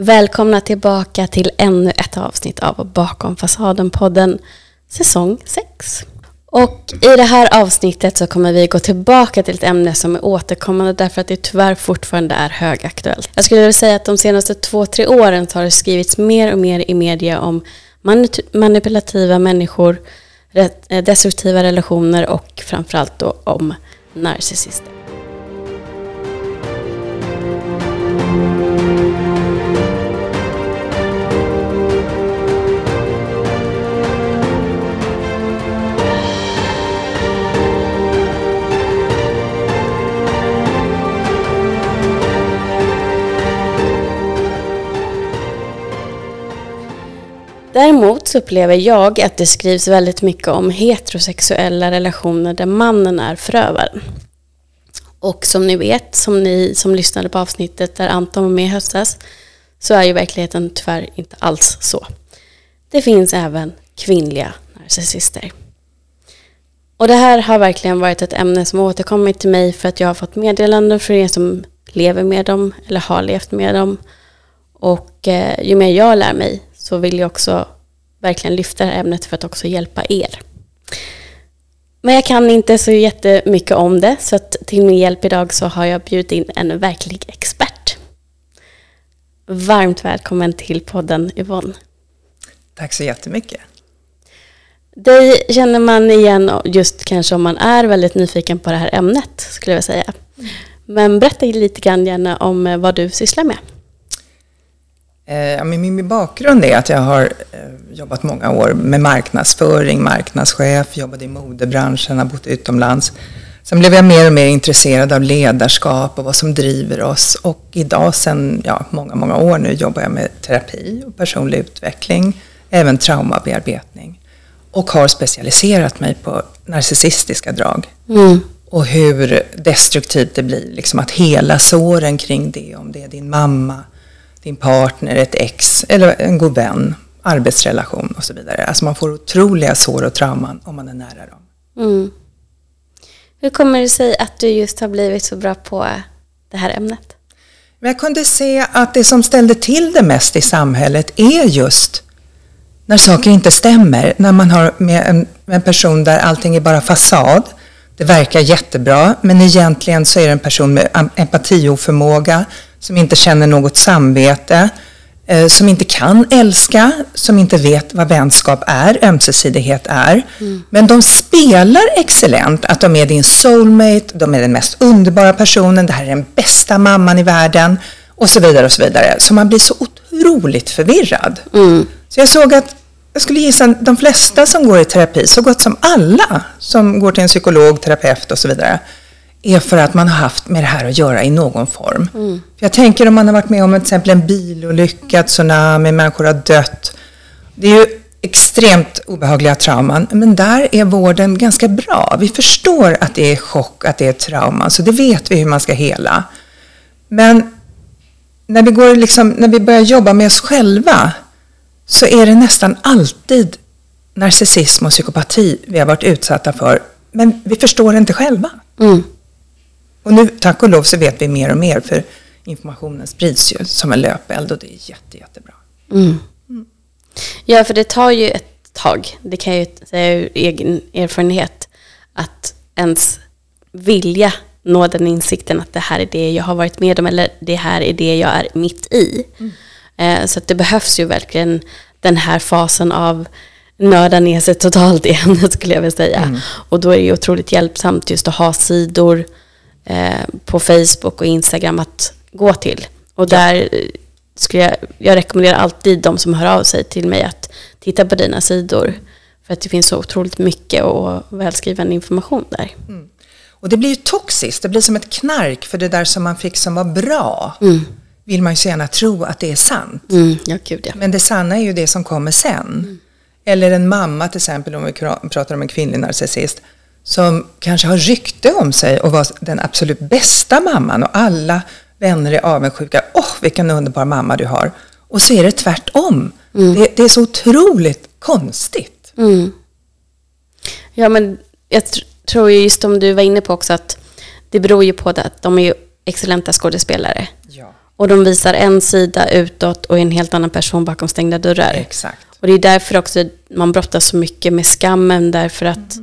Välkomna tillbaka till ännu ett avsnitt av Bakom fasaden-podden säsong 6. Och i det här avsnittet så kommer vi gå tillbaka till ett ämne som är återkommande därför att det tyvärr fortfarande är högaktuellt. Jag skulle vilja säga att de senaste två, tre åren så har det skrivits mer och mer i media om manipulativa människor, eh, destruktiva relationer och framförallt då om narcissister. Däremot så upplever jag att det skrivs väldigt mycket om heterosexuella relationer där mannen är förövaren. Och som ni vet, som ni som lyssnade på avsnittet där Anton var med i höstas, så är ju verkligheten tyvärr inte alls så. Det finns även kvinnliga narcissister. Och det här har verkligen varit ett ämne som återkommit till mig för att jag har fått meddelanden från er som lever med dem eller har levt med dem. Och eh, ju mer jag lär mig så vill jag också verkligen lyfta det här ämnet för att också hjälpa er. Men jag kan inte så jättemycket om det så till min hjälp idag så har jag bjudit in en verklig expert. Varmt välkommen till podden Yvonne. Tack så jättemycket. Dig känner man igen just kanske om man är väldigt nyfiken på det här ämnet skulle jag säga. Men berätta lite grann gärna om vad du sysslar med. Eh, min bakgrund är att jag har eh, jobbat många år med marknadsföring, marknadschef, jobbade i modebranschen, har bott utomlands. Sen blev jag mer och mer intresserad av ledarskap och vad som driver oss. Och idag, sedan ja, många, många år nu, jobbar jag med terapi och personlig utveckling, även traumabearbetning. Och har specialiserat mig på narcissistiska drag. Mm. Och hur destruktivt det blir, liksom att hela såren kring det, om det är din mamma, din partner, ett ex eller en god vän, arbetsrelation och så vidare. Alltså man får otroliga sår och trauman om man är nära dem. Mm. Hur kommer det sig att du just har blivit så bra på det här ämnet? Jag kunde se att det som ställde till det mest i samhället är just när saker inte stämmer. När man har med en, med en person där allting är bara fasad. Det verkar jättebra, men egentligen så är det en person med empatioförmåga, som inte känner något samvete, eh, som inte kan älska, som inte vet vad vänskap är, ömsesidighet är. Mm. Men de spelar excellent, att de är din soulmate, de är den mest underbara personen, det här är den bästa mamman i världen och så vidare och så vidare. Så man blir så otroligt förvirrad. Mm. Så jag såg att jag skulle gissa de flesta som går i terapi, så gott som alla som går till en psykolog, terapeut och så vidare, är för att man har haft med det här att göra i någon form. Mm. Jag tänker om man har varit med om till exempel en bilolycka, tsunami, människor har dött. Det är ju extremt obehagliga trauman, men där är vården ganska bra. Vi förstår att det är chock, att det är trauman, så det vet vi hur man ska hela. Men när vi, går liksom, när vi börjar jobba med oss själva så är det nästan alltid narcissism och psykopati vi har varit utsatta för, men vi förstår det inte själva. Mm. Och nu, tack och lov, så vet vi mer och mer för informationen sprids ju som en löpeld och det är jätte, jättebra. Mm. Mm. Ja, för det tar ju ett tag, det kan jag ju säga ur egen erfarenhet, att ens vilja nå den insikten att det här är det jag har varit med om eller det här är det jag är mitt i. Mm. Eh, så det behövs ju verkligen den här fasen av nörda ner sig totalt igen, skulle jag vilja säga. Mm. Och då är det ju otroligt hjälpsamt just att ha sidor eh, på Facebook och Instagram att gå till. Och där skulle jag, jag rekommenderar alltid de som hör av sig till mig att titta på dina sidor. För att det finns så otroligt mycket och välskriven information där. Mm. Och det blir ju toxiskt, det blir som ett knark för det där som man fick som var bra. Mm. Vill man ju så gärna tro att det är sant. Mm, ja, gud, ja. Men det sanna är ju det som kommer sen. Mm. Eller en mamma till exempel, om vi pratar om en kvinnlig narcissist, som kanske har rykte om sig och var den absolut bästa mamman och alla vänner är avundsjuka. Åh, oh, vilken underbar mamma du har. Och så är det tvärtom. Mm. Det, det, är så otroligt konstigt. Mm. Ja, men jag tror ju just som du var inne på också att det beror ju på det att de är ju excellenta skådespelare. Ja. Och de visar en sida utåt och en helt annan person bakom stängda dörrar. Exakt. Och det är därför också man brottas så mycket med skammen. Därför att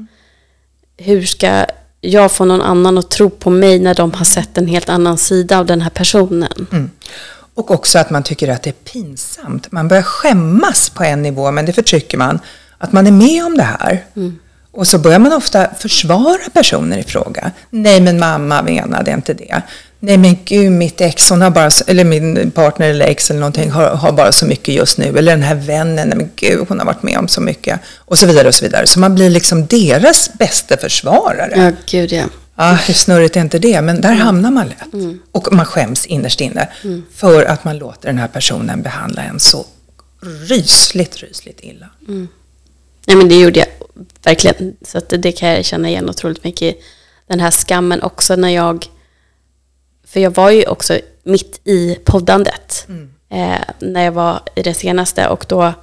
hur ska jag få någon annan att tro på mig när de har sett en helt annan sida av den här personen? Mm. Och också att man tycker att det är pinsamt. Man börjar skämmas på en nivå, men det förtrycker man. Att man är med om det här. Mm. Och så börjar man ofta försvara personer i fråga. Nej, men mamma menade inte det. Nej, men gud, mitt ex, hon har bara, eller min partner eller ex eller någonting har, har bara så mycket just nu. Eller den här vännen, nej men gud, hon har varit med om så mycket. Och så vidare och så vidare. Så man blir liksom deras bästa försvarare. Ja, gud ja. Ja, hur snurrigt är inte det? Men där hamnar man lätt. Och man skäms innerst inne för att man låter den här personen behandla en så rysligt, rysligt illa. Nej, men det gjorde jag verkligen. Så att det, det kan jag känna igen otroligt mycket. i. Den här skammen också när jag... För jag var ju också mitt i poddandet. Eh, när jag var i det senaste. Och då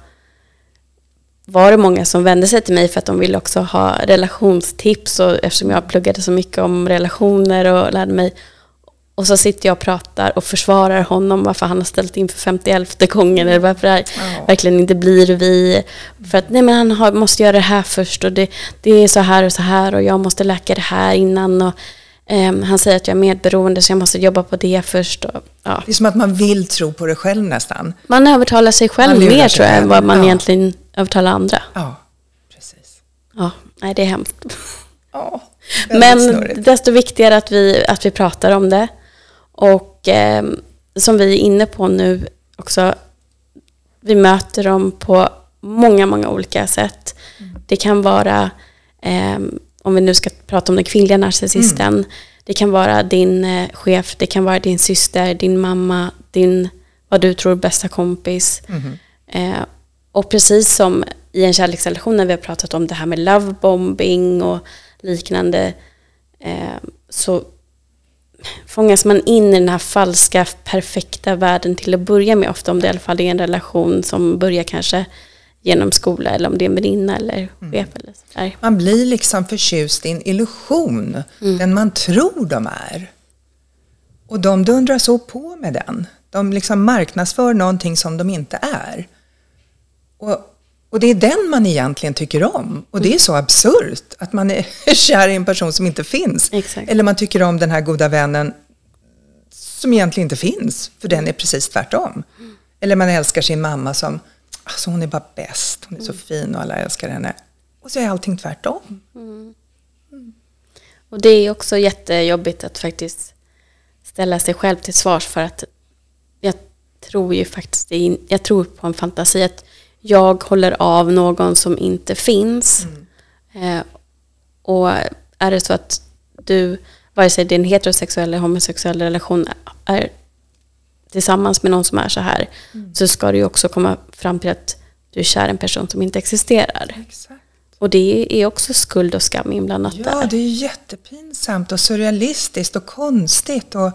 var det många som vände sig till mig för att de ville också ha relationstips. Och eftersom jag pluggade så mycket om relationer och lärde mig. Och så sitter jag och pratar och försvarar honom varför han har ställt in för 51 gången. Eller varför det här Ja. verkligen inte blir vi. För att nej men han har, måste göra det här först och det, det är så här och så här och jag måste läka det här innan. Och, ehm, han säger att jag är medberoende så jag måste jobba på det först. Och, ja. Det är som att man vill tro på det själv nästan. Man övertalar sig själv mer tror jag än vad man ja. egentligen övertalar andra. Ja, precis. Ja, nej det är hemskt. Ja, Men snurrigt. desto viktigare att vi, att vi pratar om det. Och ehm, som vi är inne på nu också, vi möter dem på många, många olika sätt. Det kan vara, ehm, om vi nu ska prata om den kvinnliga narcissisten, det kan vara din eh, chef, det kan vara din syster, din mamma, din, vad du tror, bästa kompis. Eh, och precis som i en kärleksrelation när vi har pratat om det här med lovebombing och liknande eh, så fångas man in i den här falska, perfekta världen till att börja med. Ofta om det i alla fall är en relation som börjar kanske genom skola eller om det är en väninna eller chef eller sådär. Man blir liksom förtjust i en illusion, den man tror de är. Och de dundrar så på med den. De liksom marknadsför någonting som de inte är. Och, och det är den man egentligen tycker om. Och det är så absurt att man är kär i en person som inte finns. Exakt. Eller man tycker om den här goda vännen som egentligen inte finns, för den är precis tvärtom. Eller man älskar sin mamma som, alltså hon är bara bäst, hon är så fin och alla älskar henne. Och så är allting tvärtom. Och det är också jättejobbigt att faktiskt ställa sig själv till svars för att jag tror ju faktiskt, i- jag tror på en fantasi att jag håller av någon som inte finns. Eh, och är det så att du, vare sig det är en heterosexuell eller homosexuell relation, är tillsammans med någon som är så här, så ska du ju också komma fram till att du är kär en person som inte existerar. Exakt. Och det är också skuld och skam inblandat Ja, där. det är jättepinsamt och surrealistiskt och konstigt och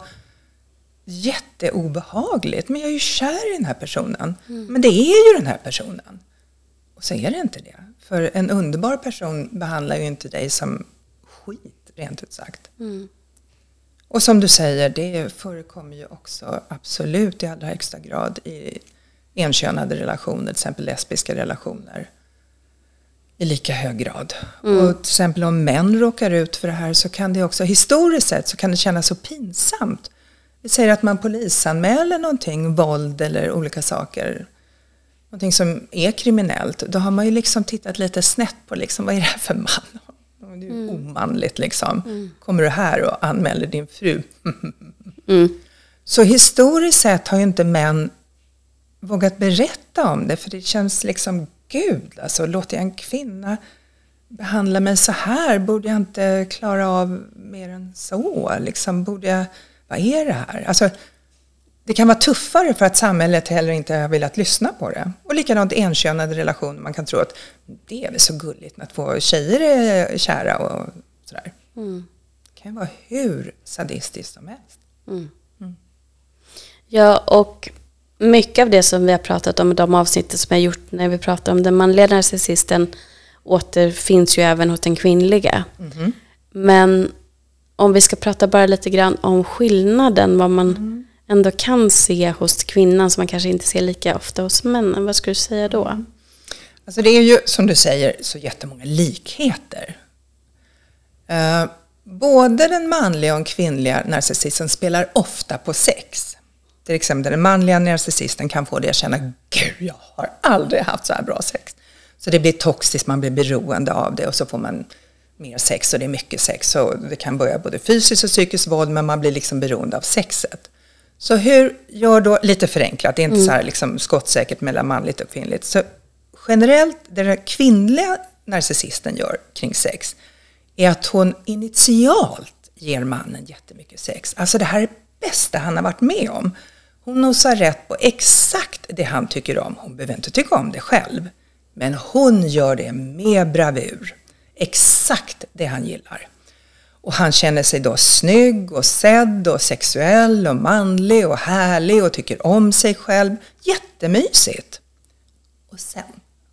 jätteobehagligt. Men jag är ju kär i den här personen. Men det är ju den här personen. Och så är det inte det. För en underbar person behandlar ju inte dig som skit, rent ut sagt. Och som du säger, det förekommer ju också absolut i allra högsta grad i enkönade relationer, till exempel lesbiska relationer. I lika hög grad. Och till exempel om män råkar ut för det här så kan det också, historiskt sett, så kan det kännas så pinsamt. Vi säger att man polisanmäler någonting, våld eller olika saker. Någonting som är kriminellt. Då har man ju liksom tittat lite snett på liksom, vad är det här för man? Det är ju omanligt liksom. Kommer du här och anmäler din fru? Mm. Så historiskt sett har ju inte män vågat berätta om det för det känns liksom, gud, alltså låter jag en kvinna behandla mig så här? Borde jag inte klara av mer än så? Liksom, borde jag, vad är det här? Alltså, det kan vara tuffare för att samhället heller inte har velat lyssna på det. Och likadant enkönade relationer, man kan tro att det är väl så gulligt att två tjejer är kära och sådär. Det kan ju vara hur sadistiskt som helst. Ja, och mycket av det som vi har pratat om i de avsnitten som jag har gjort när vi pratar om den manliga narcissisten återfinns ju även hos den kvinnliga. Men om vi ska prata bara lite grann om skillnaden, vad man, ändå kan se hos kvinnan som man kanske inte ser lika ofta hos männen. Vad skulle du säga då? Alltså det är ju som du säger så jättemånga likheter. Uh, både den manliga och den kvinnliga narcissisten spelar ofta på sex. Till exempel den manliga narcissisten kan få dig att känna, gud jag har aldrig haft så här bra sex. Så det blir toxiskt, man blir beroende av det och så får man mer sex och det är mycket sex. Så det kan börja både fysiskt och psykiskt våld men man blir liksom beroende av sexet. Så hur gör då, lite förenklat, det är inte mm. så här liksom skottsäkert mellan manligt och kvinnligt. Så generellt, det den kvinnliga narcissisten gör kring sex är att hon initialt ger mannen jättemycket sex. Alltså det här är det bästa han har varit med om. Hon nosar rätt på exakt det han tycker om. Hon behöver inte tycka om det själv. Men hon gör det med bravur. Exakt det han gillar. Och han känner sig då snygg och sedd och sexuell och manlig och härlig och tycker om sig själv. Jättemysigt. Och sen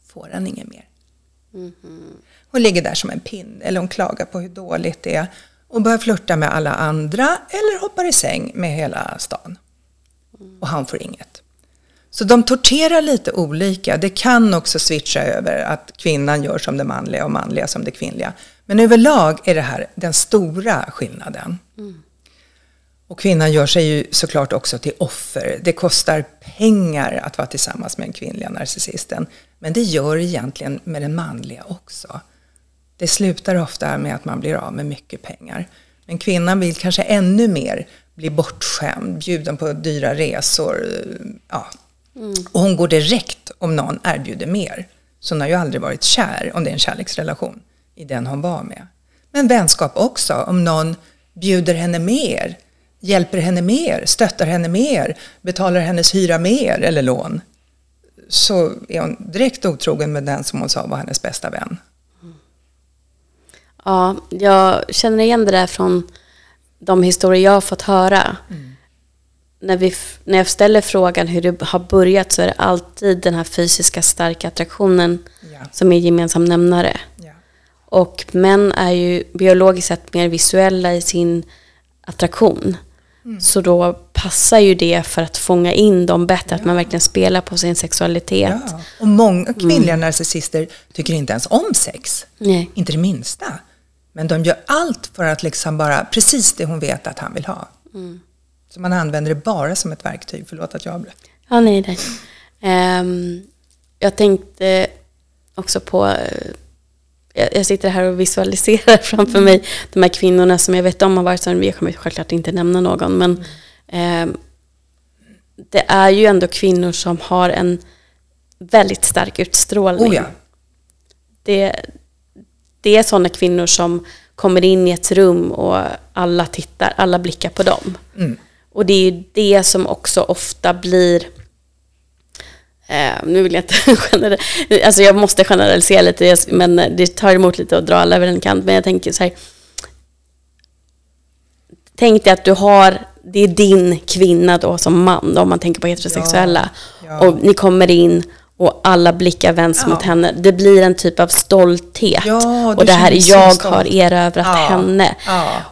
får han inget mer. Mm -hmm. Hon ligger där som en pinne eller hon klagar på hur dåligt det är och börjar flirta med alla andra eller hoppar i säng med hela stan. Och han får inget. Så de torterar lite olika. Det kan också switcha över att kvinnan gör som det manliga och manliga som det kvinnliga. Men överlag är det här den stora skillnaden. Mm. Och kvinnan gör sig ju såklart också till offer. Det kostar pengar att vara tillsammans med den kvinnliga narcissisten. Men det gör egentligen med den manliga också. Det slutar ofta med att man blir av med mycket pengar. Men kvinnan vill kanske ännu mer bli bortskämd, bjuden på dyra resor. Ja. Mm. Och hon går direkt om någon erbjuder mer. Så hon har ju aldrig varit kär, om det är en kärleksrelation, i den hon var med. Men vänskap också, om någon bjuder henne mer, hjälper henne mer, stöttar henne mer, betalar hennes hyra mer eller lån. Så är hon direkt otrogen med den som hon sa var hennes bästa vän. Ja, jag känner igen det där från de historier jag har fått höra. Mm. När, vi, när jag ställer frågan hur det har börjat så är det alltid den här fysiska starka attraktionen ja. som är gemensam nämnare. Ja. Och män är ju biologiskt sett mer visuella i sin attraktion. Mm. Så då passar ju det för att fånga in dem bättre, ja. att man verkligen spelar på sin sexualitet. Ja. Och många kvinnliga mm. narcissister tycker inte ens om sex. Nej. Inte det minsta. Men de gör allt för att liksom bara, precis det hon vet att han vill ha. Mm. Så man använder det bara som ett verktyg. Förlåt att jag avbröt. Ja, nej, nej. Um, jag tänkte också på, uh, jag, sitter här och visualiserar framför mm. mig de här kvinnorna som jag vet om har varit som, jag kommer självklart inte nämna någon, men um, det är ju ändå kvinnor som har en väldigt stark utstrålning. Oh ja. det, det är sådana kvinnor som kommer in i ett rum och alla tittar, alla blickar på dem. Mm. Och det är ju det som också ofta blir eh, nu vill jag inte generalisera, alltså jag måste generalisera lite, men det tar emot lite att dra alla över en kant. Men jag tänker så här, tänk dig att du har, det är din kvinna då som man, då, om man tänker på heterosexuella. Ja, ja. Och ni kommer in och alla blickar vänds ja. mot henne. Det blir en typ av stolthet. Ja, och det här är jag har erövrat ja. henne.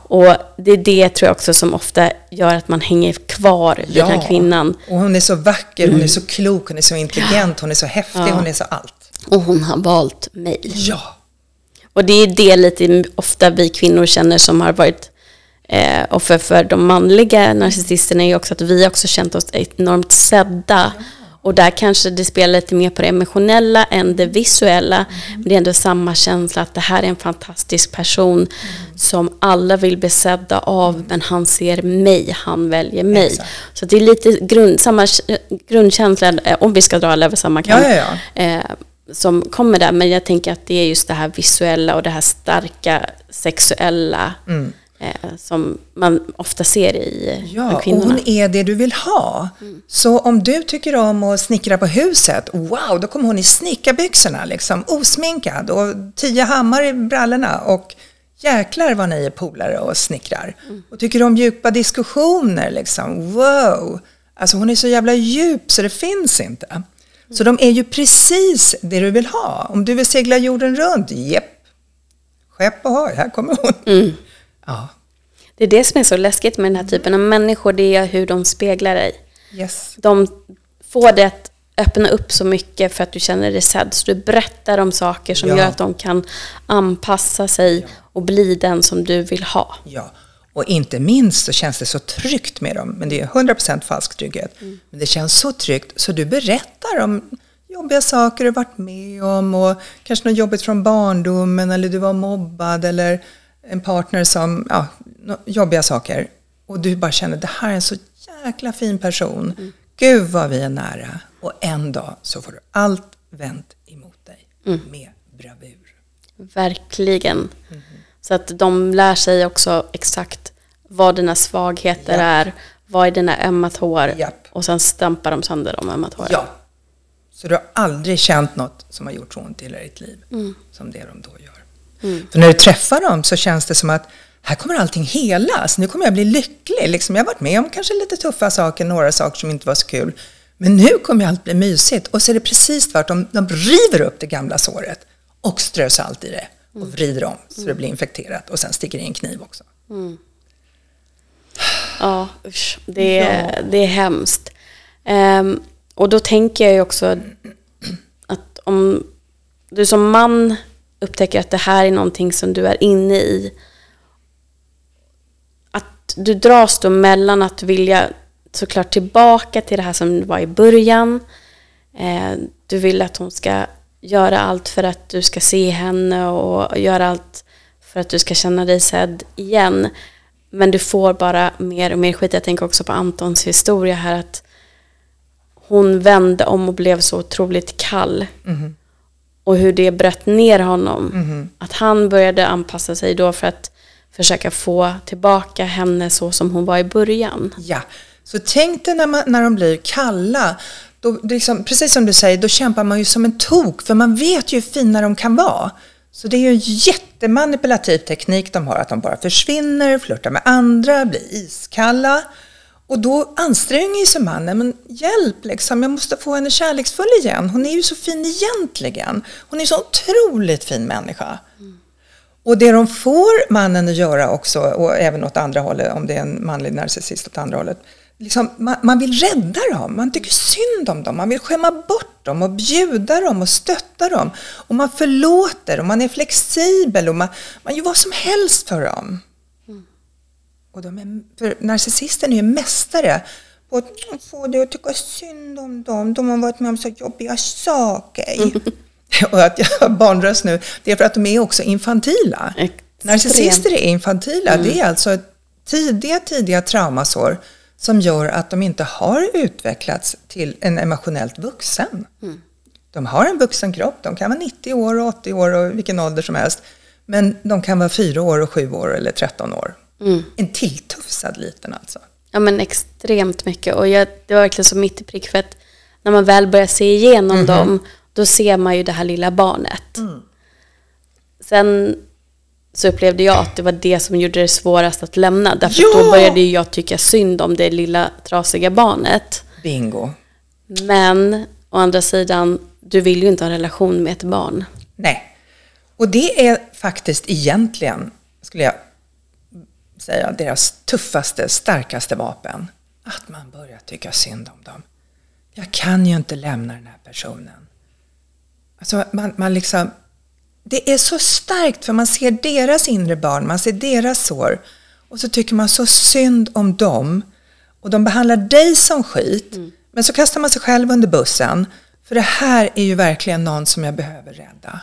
Och det är det tror jag också som ofta gör att man hänger kvar vid den här kvinnan. Och hon är så vacker, hon är så klok, hon är så intelligent, hon är så häftig, hon är så allt. Och hon har valt mig. Ja. Och det är det lite ofta vi kvinnor känner som har varit eh, offer för de manliga narcissisterna är också att vi också känt oss enormt sedda. Och där kanske det spelar lite mer på det emotionella än det visuella. Mm. Men det är ändå samma känsla att det här är en fantastisk person mm. som alla vill bli sedda av, men han ser mig, han väljer mig. Exakt. Så det är lite grund, samma grundkänsla, eh, om vi ska dra alla över samma kam, ja, ja, ja. Eh, som kommer där. Men jag tänker att det är just det här visuella och det här starka sexuella. Mm eh, som man ofta ser i ja, kvinnorna. och hon är det du vill ha. Mm. Så om du tycker om att snickra på huset, wow, då kommer hon i snickarbyxorna, liksom osminkad och tio hammar i brallorna och jäklar vad ni är polare och snickrar. Mm. Och tycker om djupa diskussioner, liksom, wow. Alltså hon är så jävla djup så det finns inte. Mm. Så de är ju precis det du vill ha. Om du vill segla jorden runt, jepp. Skepp och hoj, här kommer hon. Mm. Ja. Det är det som är så läskigt med den här typen av människor, det är hur de speglar dig. Yes. De får det att öppna upp så mycket för att du känner dig sedd. Så du berättar om saker som Ja. gör att de kan anpassa sig och bli den som du vill ha. Ja, och inte minst så känns det så tryggt med dem. Men det är 100% falsk trygghet. Men det känns så tryggt så du berättar om jobbiga saker du varit med om och kanske något jobbigt från barndomen eller du var mobbad eller en partner som, ja, jobbiga saker. Och du bara känner, det här är en så jäkla fin person. Gud vad vi är nära. Och en dag så får du allt vänt emot dig med bravur. Verkligen. Så att de lär sig också exakt vad dina svagheter Ja. är, vad är dina ömma tår Japp. och sen stampar de sönder de ömma tåren. Ja. Så du har aldrig känt något som har gjort så ont i hela ditt liv som det de då gör. För när du träffar dem så känns det som att här kommer allting helas. Nu kommer jag bli lycklig. Liksom, jag har varit med om kanske lite tuffa saker, några saker som inte var så kul. Men nu kommer allt bli mysigt. Och så är det precis tvärtom. De river upp det gamla såret och strör salt i det och vrider om så det blir infekterat och sen sticker i en kniv också. Ja, usch, det, är, det är hemskt. Ehm, och då tänker jag ju också att om du som man upptäcker att det här är någonting som du är inne i, att du dras då mellan att vilja såklart tillbaka till det här som var i början. Eh, du vill att hon ska göra allt för att du ska se henne och göra allt för att du ska känna dig sedd igen. Men du får bara mer och mer skit. Jag tänker också på Antons historia här att hon vände om och blev så otroligt kall. Mm-hmm. Och hur det bröt ner honom. Att han började anpassa sig då för att försöka få tillbaka henne så som hon var i början. Ja, så tänk dig när, man, när de blir kalla. Då, liksom, precis som du säger, då kämpar man ju som en tok, för man vet ju hur fina de kan vara. Så det är ju en jättemanipulativ teknik de har, att de bara försvinner, flörtar med andra, blir iskalla. Och då anstränger sig mannen, men hjälp liksom, jag måste få henne kärleksfull igen. Hon är ju så fin egentligen. Hon är så otroligt fin människa. Och det de får mannen att göra också, och även åt andra hållet, om det är en manlig narcissist åt andra hållet, liksom, man, man vill rädda dem, man tycker synd om dem, man vill skämma bort dem och bjuda dem och stötta dem. Och man förlåter och man är flexibel och man, man gör vad som helst för dem. Och de är, för narcissisten är mästare på att få dig att tycka synd om dem. De har varit med om så jobbiga saker. och att jag har barnröst nu, det är för att de är också infantila. Extremt. Narcissister är infantila. Det är alltså tidiga, tidiga traumasår som gör att de inte har utvecklats till en emotionellt vuxen. De har en vuxen kropp, de kan vara 90 år och 80 år och vilken ålder som helst. Men de kan vara 4 år och 7 år eller 13 år. En tilltufsad liten alltså. Ja men extremt mycket. Och jag, det var verkligen så mitt i prick för att när man väl börjar se igenom dem, då ser man ju det här lilla barnet. Sen så upplevde jag att det var det som gjorde det svårast att lämna. Därför Ja! då började jag tycka synd om det lilla trasiga barnet. Bingo. Men å andra sidan, du vill ju inte ha en relation med ett barn. Nej. Och det är faktiskt egentligen, skulle jag säga, deras tuffaste, starkaste vapen. Att man börjar tycka synd om dem. Jag kan ju inte lämna den här personen. Alltså man, man liksom, det är så starkt för man ser deras inre barn, man ser deras sår. Och så tycker man så synd om dem. Och de behandlar dig som skit. Men så kastar man sig själv under bussen. För det här är ju verkligen någon som jag behöver rädda.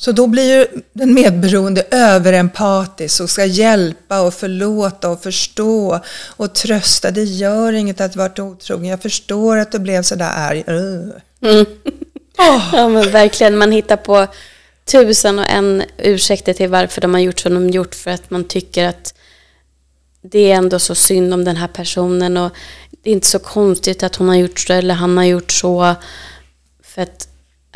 Så då blir ju den medberoende överempatisk och ska hjälpa och förlåta och förstå och trösta. Det gör inget att du varit otrogen. Jag förstår att du blev sådär arg. Uh. Ja men verkligen, man hittar på tusen och en ursäkter till varför de har gjort som de gjort för att man tycker att det är ändå så synd om den här personen och det är inte så konstigt att hon har gjort så eller han har gjort så för att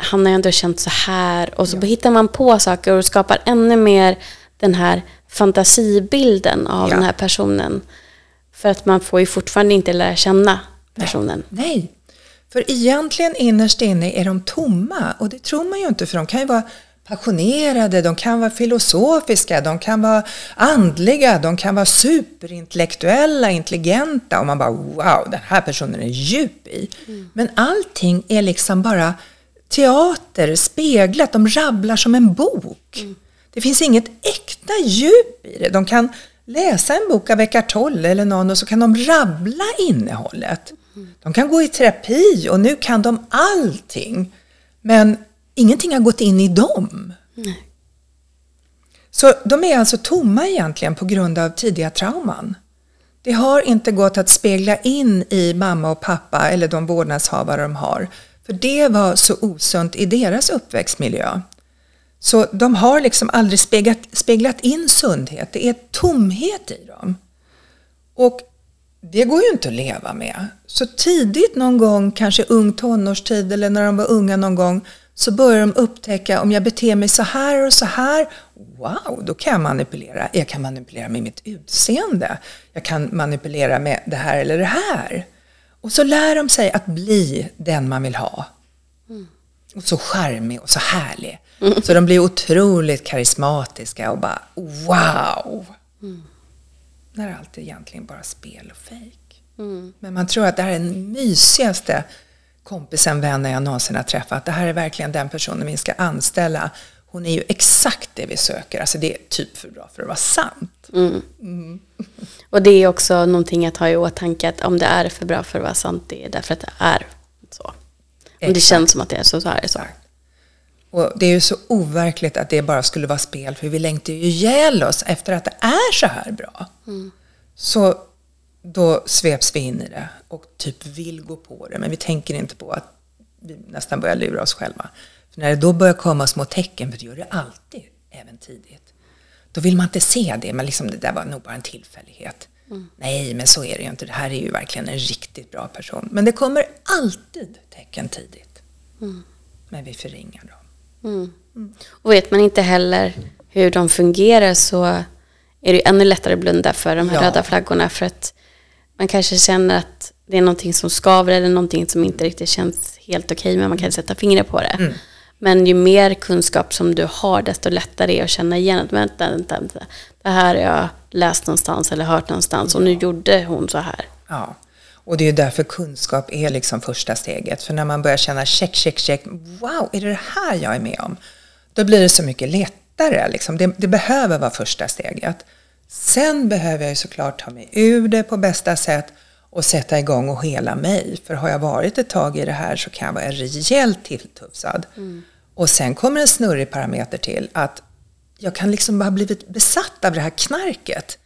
han har ändå känt så här och så hittar man på saker och skapar ännu mer den här fantasibilden av Ja. den här personen för att man får ju fortfarande inte lära känna personen. Nej, för egentligen innerst inne är de tomma och det tror man ju inte för de kan ju vara passionerade, de kan vara filosofiska, de kan vara andliga, de kan vara superintellektuella, intelligenta och man bara wow, den här personen är djup i. Mm. Men allting är liksom bara teater, speglat, de rabblar som en bok. Mm. Det finns inget äkta djup i det. De kan läsa en bok av Eckart Tolle eller någon och så kan de rabbla innehållet. Mm. De kan gå i terapi och nu kan de allting. Men ingenting har gått in i dem. Nej. Så de är alltså tomma egentligen på grund av tidiga trauman. Det har inte gått att spegla in i mamma och pappa eller de vårdnadshavare de har. För det var så osunt i deras uppväxtmiljö. Så de har liksom aldrig speglat, speglat in sundhet. Det är tomhet i dem. Och det går ju inte att leva med. Så tidigt någon gång, kanske ung tonårstid eller när de var unga någon gång, så börjar de upptäcka om jag beter mig så här och så här, wow, då kan jag manipulera. Jag kan manipulera med mitt utseende. Jag kan manipulera med det här eller det här. Och så lär de sig att bli den man vill ha. Mm. Och så charmig och så härlig. Mm. Så de blir otroligt karismatiska och bara wow. Mm. När allt är egentligen bara spel och fejk. Mm. Men man tror att det här är den mysigaste kompisen, vännen jag någonsin har träffat. Det här är verkligen den personen vi ska anställa. Hon är ju exakt det vi söker. Alltså det är typ för bra för att vara sant. Mm. Mm. Och det är också någonting att ha i åtanke att om det är för bra för att vara sant, det är därför att det är så. Om exakt. det känns som att det är så, så är det så. Exakt. Och det är ju så overkligt att det bara skulle vara spel, för vi längtar ju ihjäl oss efter att det är så här bra. Mm. Så då sveps vi in i det och typ vill gå på det, men vi tänker inte på att vi nästan börjar lura oss själva. För när det då börjar komma små tecken, för det gör det alltid, även tidigt, då vill man inte se det, men liksom det där var nog bara en tillfällighet. Mm. Nej, men så är det ju inte. Det här är ju verkligen en riktigt bra person. Men det kommer alltid tecken tidigt. Mm. Men vi förringar dem. Mm. Mm. Och vet man inte heller hur de fungerar så är det ännu lättare att blunda för de här ja. röda flaggorna. För att man kanske känner att det är någonting som skaver eller någonting som inte riktigt känns helt okej, okay, men man kan sätta fingret på det. Men ju mer kunskap som du har, desto lättare är det att känna igen att vänta, vänta, vänta. Det här har jag läst någonstans eller hört någonstans och nu gjorde hon så här. Ja, och det är därför kunskap är liksom första steget. För när man börjar känna check, check, check, wow, är det det här jag är med om? Då blir det så mycket lättare. Liksom. Det, det behöver vara första steget. Sen behöver jag ju såklart ta mig ur det på bästa sätt och sätta igång och hela mig. För har jag varit ett tag i det här så kan jag vara rejält tilltufsad. Mm. Och sen kommer en snurrig parameter till att jag kan liksom ha blivit besatt av det här knarket.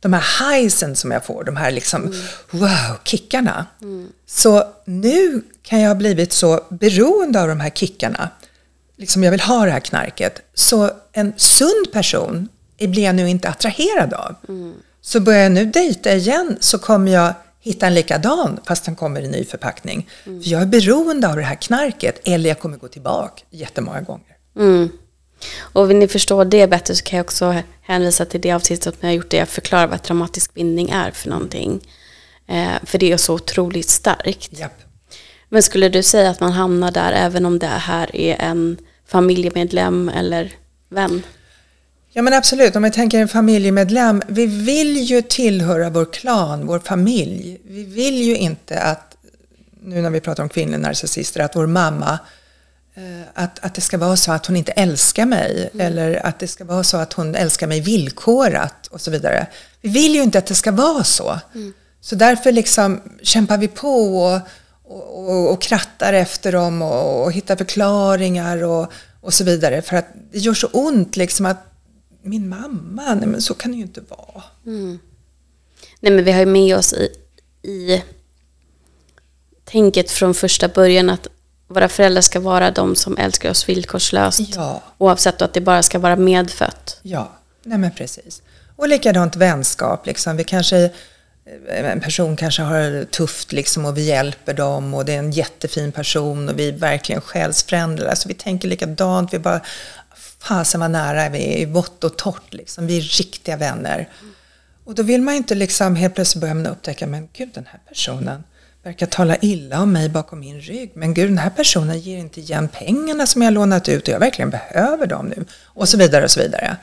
De här highsen som jag får, de här liksom mm. wow, kickarna. Mm. Så nu kan jag ha blivit så beroende av de här kickarna. Liksom jag vill ha det här knarket. Så en sund person blir jag nu inte attraherad av. Mm. Så börjar jag nu dejta igen så kommer jag hitta en likadan fast den kommer i ny förpackning. Mm. För jag är beroende av det här knarket eller jag kommer gå tillbaka jättemånga gånger. Mm. Och vill ni förstå det bättre så kan jag också hänvisa till det avsnittet som jag har gjort där jag förklarar vad traumatisk bindning är för någonting. Eh, för det är så otroligt starkt. Japp. Men skulle du säga att man hamnar där även om det här är en familjemedlem eller vän? Ja men absolut, om jag tänker en familjemedlem. Vi vill ju tillhöra vår klan, vår familj. Vi vill ju inte att, nu när vi pratar om kvinnliga narcissister, att vår mamma, eh, att, att det ska vara så att hon inte älskar mig. Mm. Eller att det ska vara så att hon älskar mig villkorat och så vidare. Vi vill ju inte att det ska vara så. Mm. Så därför liksom kämpar vi på och, och, och, och krattar efter dem och, och hittar förklaringar och, och så vidare. För att det gör så ont liksom att min mamma, nej men så kan det ju inte vara. Mm. Nej men vi har ju med oss i, i tänket från första början att våra föräldrar ska vara de som älskar oss villkorslöst. Ja. Oavsett att det bara ska vara medfött. Ja, nej men precis. Och likadant vänskap, liksom. Vi kanske, en person kanske har det tufft liksom, och vi hjälper dem och det är en jättefin person och vi är verkligen själsfränder. Alltså vi tänker likadant, vi bara fasen vad nära vi är, i vått och torrt liksom. Vi är riktiga vänner. Och då vill man ju inte liksom helt plötsligt börja upptäcka, men gud den här personen verkar tala illa om mig bakom min rygg. Men gud, den här personen ger inte igen pengarna som jag lånat ut och jag verkligen behöver dem nu. Och så vidare och så vidare.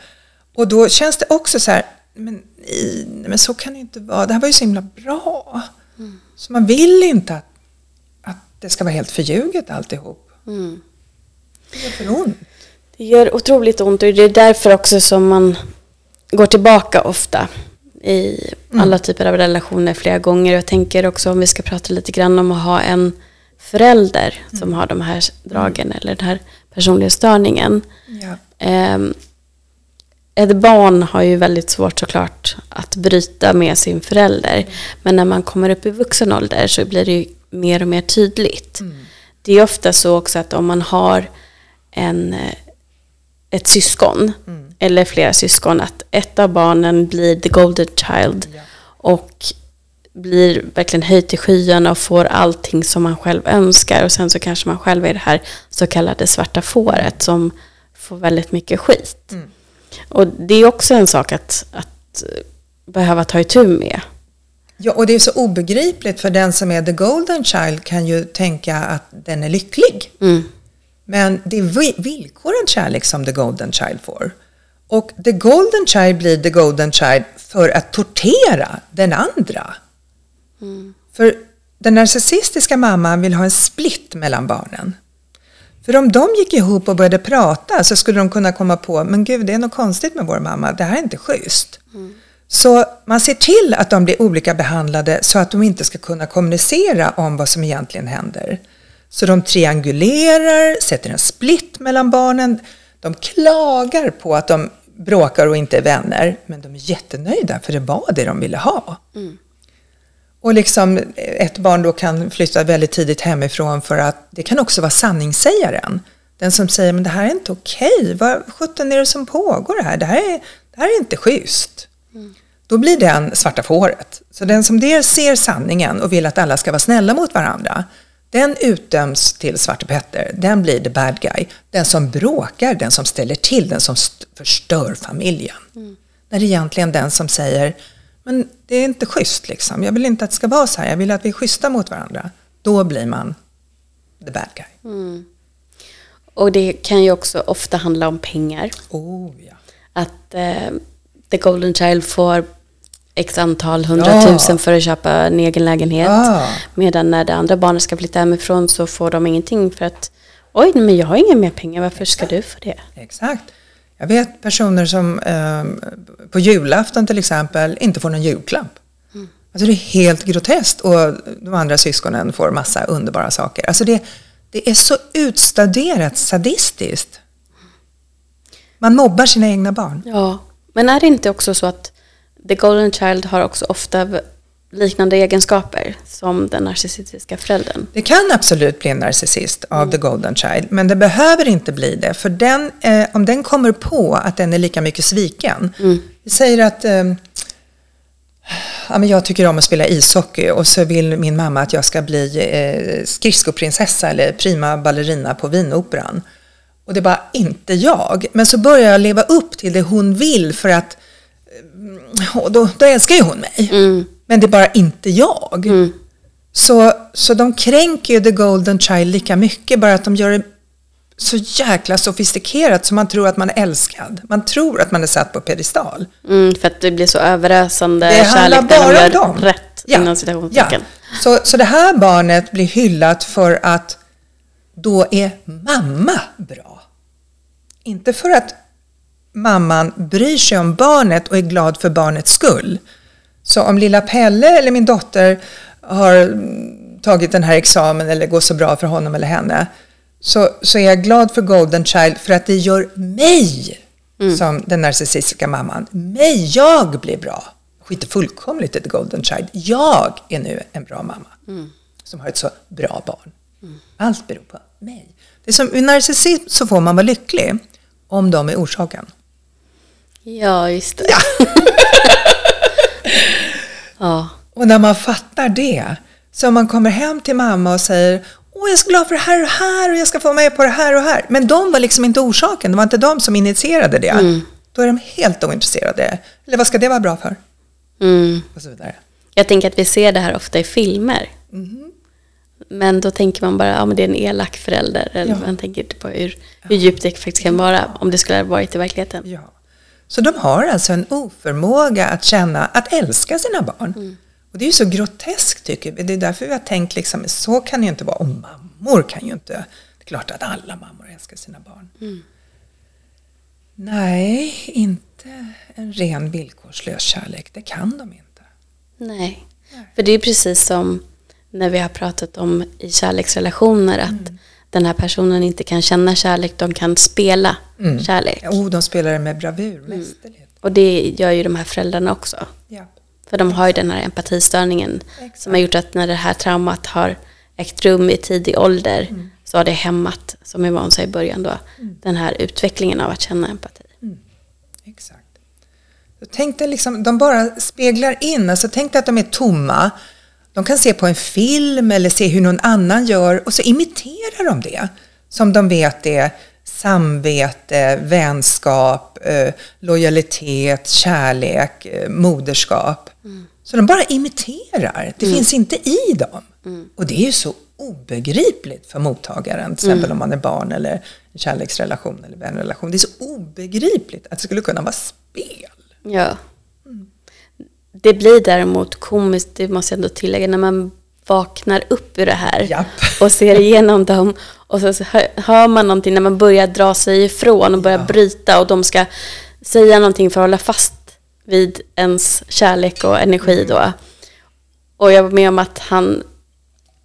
Och då känns det också så här, men, i, men så kan det inte vara. Det här var ju så himla bra. Mm. Så man vill inte att, att det ska vara helt förljuget alltihop. Mm. Det gör för ont. Det gör otroligt ont och det är därför också som man går tillbaka ofta i mm. alla typer av relationer flera gånger. Jag tänker också om vi ska prata lite grann om att ha en förälder mm. som har de här dragen mm. eller den här personlighetsstörningen. Ja. Um, ett barn har ju väldigt svårt såklart att bryta med sin förälder. Mm. Men när man kommer upp i vuxen ålder så blir det ju mer och mer tydligt. Det är ofta så också att om man har en, eh, ett syskon mm. eller flera syskon att ett av barnen blir the golden child ja. och blir verkligen höjt till skyarna och får allting som man själv önskar och sen så kanske man själv är det här så kallade svarta fåret som får väldigt mycket skit. Mm. Och det är också en sak att, att behöva ta itu med. Ja, och det är så obegripligt för den som är the golden child kan ju tänka att den är lycklig. Mm. Men det är villkorad kärlek som the golden child får. Och the golden child blir the golden child för att tortera den andra. Mm. För den narcissistiska mamman vill ha en split mellan barnen. För om de gick ihop och började prata så skulle de kunna komma på, men gud det är något konstigt med vår mamma, det här är inte schysst. Mm. Så man ser till att de blir olika behandlade så att de inte ska kunna kommunicera om vad som egentligen händer. Så de triangulerar, sätter en split mellan barnen. De klagar på att de bråkar och inte är vänner, men de är jättenöjda för det var det de ville ha. Mm. Och liksom ett barn då kan flytta väldigt tidigt hemifrån för att det kan också vara sanningssägaren. Den som säger, men det här är inte okej. Vad sjutton är det som pågår här? Det här är, det här är inte schysst. Mm. Då blir den svarta fåret. Så den som dels ser sanningen och vill att alla ska vara snälla mot varandra, den utdöms till Svarte Petter. Den blir the bad guy. Den som bråkar, den som ställer till, den som förstör familjen. Mm. När det är egentligen den som säger, men det är inte schysst liksom. Jag vill inte att det ska vara så här. Jag vill att vi är schyssta mot varandra. Då blir man the bad guy. Mm. Och det kan ju också ofta handla om pengar. Oh, ja. Att eh, the golden child får x antal hundratusen ja. för att köpa en egen lägenhet. Ja. Medan när det andra barnet ska flytta hemifrån så får de ingenting för att oj, men jag har inga mer pengar, varför ska du få det? Exakt. Jag vet personer som eh, på julafton till exempel inte får någon julklapp. Mm. Alltså det är helt groteskt och de andra syskonen får massa underbara saker. Alltså det, det är så utstaderat sadistiskt. Man mobbar sina egna barn. Ja, men är det inte också så att The Golden Child har också ofta liknande egenskaper som den narcissistiska föräldern. Det kan absolut bli en narcissist av mm. The Golden Child, men det behöver inte bli det. För den, eh, om den kommer på att den är lika mycket sviken. Mm. Vi säger att eh, ja, men jag tycker om att spela ishockey och så vill min mamma att jag ska bli eh, skridskoprinsessa eller prima ballerina på Wieneroperan. Och det är bara inte jag. Men så börjar jag leva upp till det hon vill för att och då, då älskar ju hon mig. Mm. Men det är bara inte jag. Mm. Så, så de kränker ju the golden child lika mycket, bara att de gör det så jäkla sofistikerat så man tror att man är älskad. Man tror att man är satt på pedestal. Mm, för att det blir så överösande det kärlek bara om dem. rätt ja. inom citationstecken. Ja. Så, så det här barnet blir hyllat för att då är mamma bra. Inte för att mamman bryr sig om barnet och är glad för barnets skull. Så om lilla Pelle eller min dotter har tagit den här examen eller går så bra för honom eller henne så, så är jag glad för Golden Child för att det gör mig mm. som den narcissistiska mamman. Mig, jag blir bra. Skiter fullkomligt i The Golden Child. Jag är nu en bra mamma mm. som har ett så bra barn. Mm. Allt beror på mig. Det är som, I narcissism så får man vara lycklig om de är orsaken. Ja, just det. Ja. ja. Och när man fattar det, så om man kommer hem till mamma och säger Åh, jag är så glad för det här och det här och jag ska få med på det här och här. Men de var liksom inte orsaken, det var inte de som initierade det. Mm. Då är de helt ointresserade. Eller vad ska det vara bra för? Mm. Och så vidare. Jag tänker att vi ser det här ofta i filmer. Mm. Men då tänker man bara, ja men det är en elak förälder. Eller Ja. man tänker inte på hur, hur djupt det faktiskt kan vara om det skulle ha varit i verkligheten. Ja. Så de har alltså en oförmåga att känna, att älska sina barn. Mm. Och det är ju så groteskt tycker vi. Det är därför vi har tänkt liksom, så kan det ju inte vara. Och mammor kan ju inte, det är klart att alla mammor älskar sina barn. Mm. Nej, inte en ren villkorslös kärlek. Det kan de inte. Nej. För det är precis som när vi har pratat om i kärleksrelationer att Mm. den här personen inte kan känna kärlek, de kan spela Mm. kärlek. Oh, de spelar det med bravur, Mm. mästerligt. Och det gör ju de här föräldrarna också. Ja. För de har ju den här empatistörningen Exakt. som har gjort att när det här traumat har ägt rum i tidig ålder Mm. så har det hämmat, som Yvonne sa i början då, den här utvecklingen av att känna empati. Exakt. Så tänk dig liksom, de bara speglar in, alltså tänk dig att de är tomma. De kan se på en film eller se hur någon annan gör och så imiterar de det. Som de vet är samvete, vänskap, eh, lojalitet, kärlek, eh, moderskap. Så de bara imiterar. Det finns inte i dem. Och det är ju så obegripligt för mottagaren, till exempel om man är barn eller en kärleksrelation eller vänrelation. Det är så obegripligt att det skulle kunna vara spel. Ja. Det blir däremot komiskt, det måste jag ändå tillägga, när man vaknar upp ur det här Japp. och ser igenom dem och så hör- man någonting när man börjar dra sig ifrån och börjar Ja. bryta och de ska säga någonting för att hålla fast vid ens kärlek och energi då. Och jag var med om att han,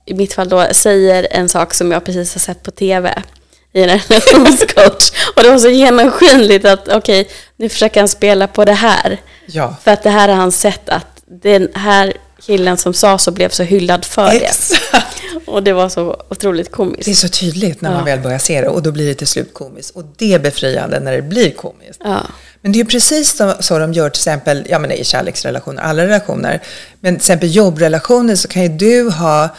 i mitt fall då, säger en sak som jag precis har sett på tv i en relationscoach. Och det var så genomskinligt att okej, nu försöker han spela på det här. Ja, För att det här har han sett att den här killen som sa så blev så hyllad för det. exakt. Och det var så otroligt Det är komiskt. så tydligt när man Ja. väl börjar se det och då blir det till slut komiskt. Och det är befriande när det blir komiskt. Ja. Men det är precis så, så de gör till exempel ja, men i kärleksrelationer, alla relationer. Men till exempel jobbrelationer så kan ju du ha eh,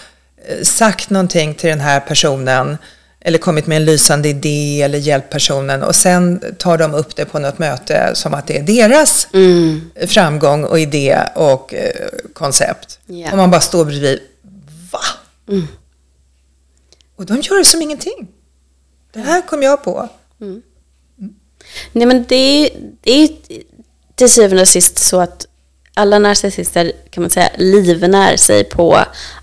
sagt någonting till den här personen eller kommit med en lysande idé eller hjälpt personen och sen tar de upp det på något möte som att det är deras Mm. framgång och idé och eh, koncept. Ja. Och man bara står bredvid, va? Och de gör det som ingenting. Det här kom jag på. Nej men det är, det är till syvende och sist så att alla narcissister kan man säga livnär sig på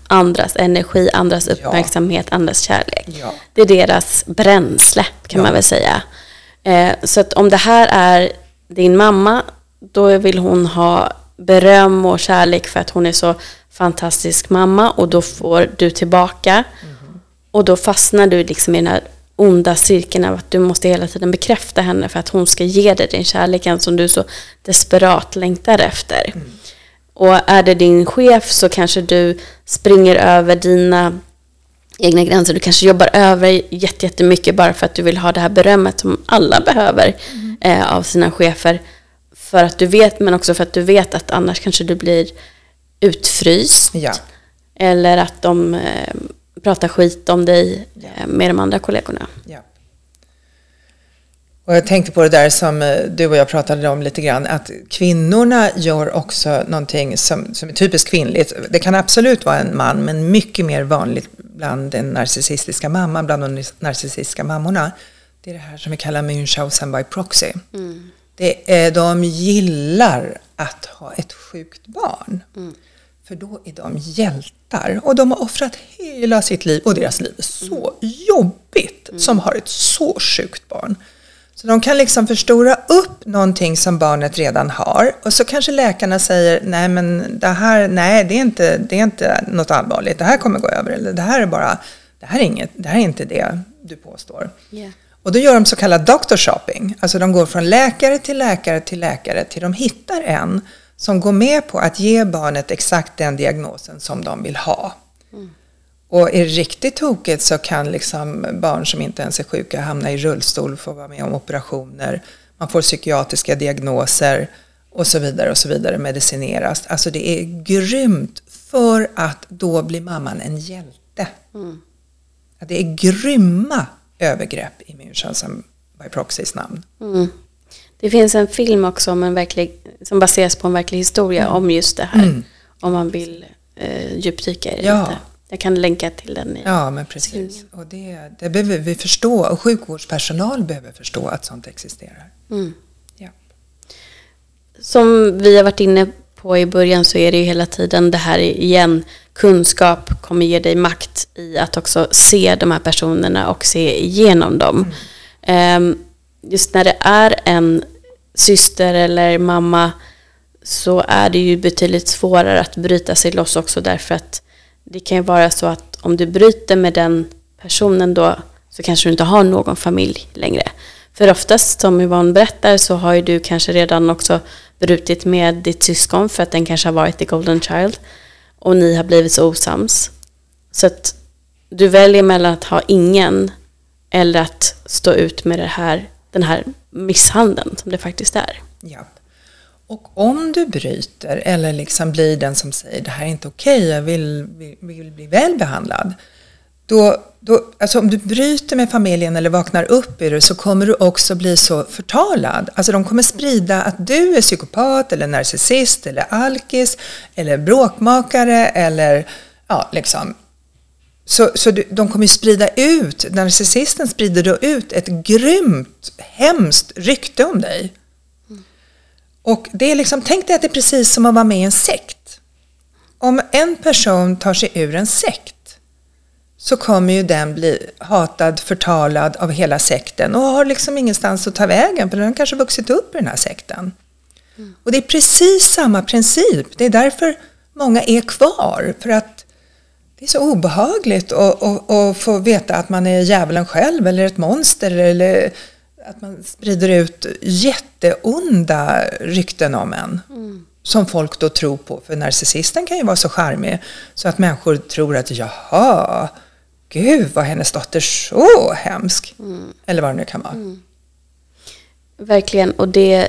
andras energi, andras uppmärksamhet, andras kärlek. Ja. Det är deras bränsle kan Ja. man väl säga. Eh, så att om det här är din mamma, då vill hon ha beröm och kärlek för att hon är så fantastisk mamma och då får du tillbaka. Och då fastnar du liksom i den här onda cirkeln av att du måste hela tiden bekräfta henne för att hon ska ge dig den kärleken som du så desperat längtar efter. Och är det din chef så kanske du springer över dina egna gränser. Du kanske jobbar över jätte- jättemycket bara för att du vill ha det här berömmet som alla behöver eh, av sina chefer. För att du vet, men också för att du vet att annars kanske du blir utfryst. Ja. Eller att de eh, pratar skit om dig eh, med de andra kollegorna. Ja. Och jag tänkte på det där som eh, du och jag pratade om lite grann, att kvinnorna gör också någonting som, som är typiskt kvinnligt. Det kan absolut vara en man, men mycket mer vanligt bland den narcissistiska mamman, bland de narcissistiska mammorna. Det är det här som vi kallar Münchhausen by proxy. Det är, de gillar att ha ett sjukt barn. För då är de hjältar. Och de har offrat hela sitt liv och deras liv är så jobbigt som har ett så sjukt barn. Så de kan liksom förstora upp någonting som barnet redan har och så kanske läkarna säger nej men det här, nej det är inte, det är inte något allvarligt, det här kommer gå över eller det här är bara, det här är inget, det här är inte det du påstår. Yeah. Och då gör de så kallad doctor shopping. Alltså de går från läkare till läkare till läkare till de hittar en som går med på att ge barnet exakt den diagnosen som de vill ha. Och är det riktigt tokigt så kan liksom barn som inte ens är sjuka hamna i rullstol, få vara med om operationer, man får psykiatriska diagnoser och så vidare och så vidare, medicineras. Alltså det är grymt för att då blir mamman en hjälte. Att det är grymma övergrepp i Münchhausen by proxys namn. Mm. Det finns en film också om en verklig, som baseras på en verklig historia om just det här. Om man vill eh, djupdyka i det Ja, lite. Jag kan länka till den. I ja, men precis. Och det, det behöver vi förstå. Och sjukvårdspersonal behöver förstå att sånt existerar. Mm. Ja. Som vi har varit inne på i början så är det ju hela tiden det här igen. Kunskap kommer ge dig makt i att också se de här personerna och se igenom dem. Mm. Um, just när det är en syster eller mamma så är det ju betydligt svårare att bryta sig loss också därför att det kan ju vara så att om du bryter med den personen då så kanske du inte har någon familj längre. För oftast som Yvonne berättar så har ju du kanske redan också brutit med ditt syskon för att den kanske har varit the golden child och ni har blivit så osams. Så att du väljer mellan att ha ingen eller att stå ut med det här, den här misshandeln som det faktiskt är. Ja. Och om du bryter eller liksom blir den som säger det här är inte okej, okay, jag vill, vill, vill, bli väl behandlad. Då, då, alltså om du bryter med familjen eller vaknar upp i det så kommer du också bli så förtalad. Alltså de kommer sprida att du är psykopat eller narcissist eller alkis eller bråkmakare eller ja, liksom. Så, så du, de kommer sprida ut, narcissisten sprider då ut ett grymt, hemskt rykte om dig. Och det är liksom, tänk dig att det är precis som att vara med i en sekt. Om en person tar sig ur en sekt så kommer ju den bli hatad, förtalad av hela sekten och har liksom ingenstans att ta vägen för den har kanske vuxit upp i den här sekten. Mm. Och det är precis samma princip. Det är därför många är kvar. För att det är så obehagligt att, att, att få veta att man är djävulen själv eller ett monster eller att man sprider ut jätteonda rykten om en. Mm. Som folk då tror på. För narcissisten kan ju vara så charmig så att människor tror att jaha, gud var hennes dotter så hemsk. Mm. Eller vad det nu kan vara. Mm. Verkligen, och det...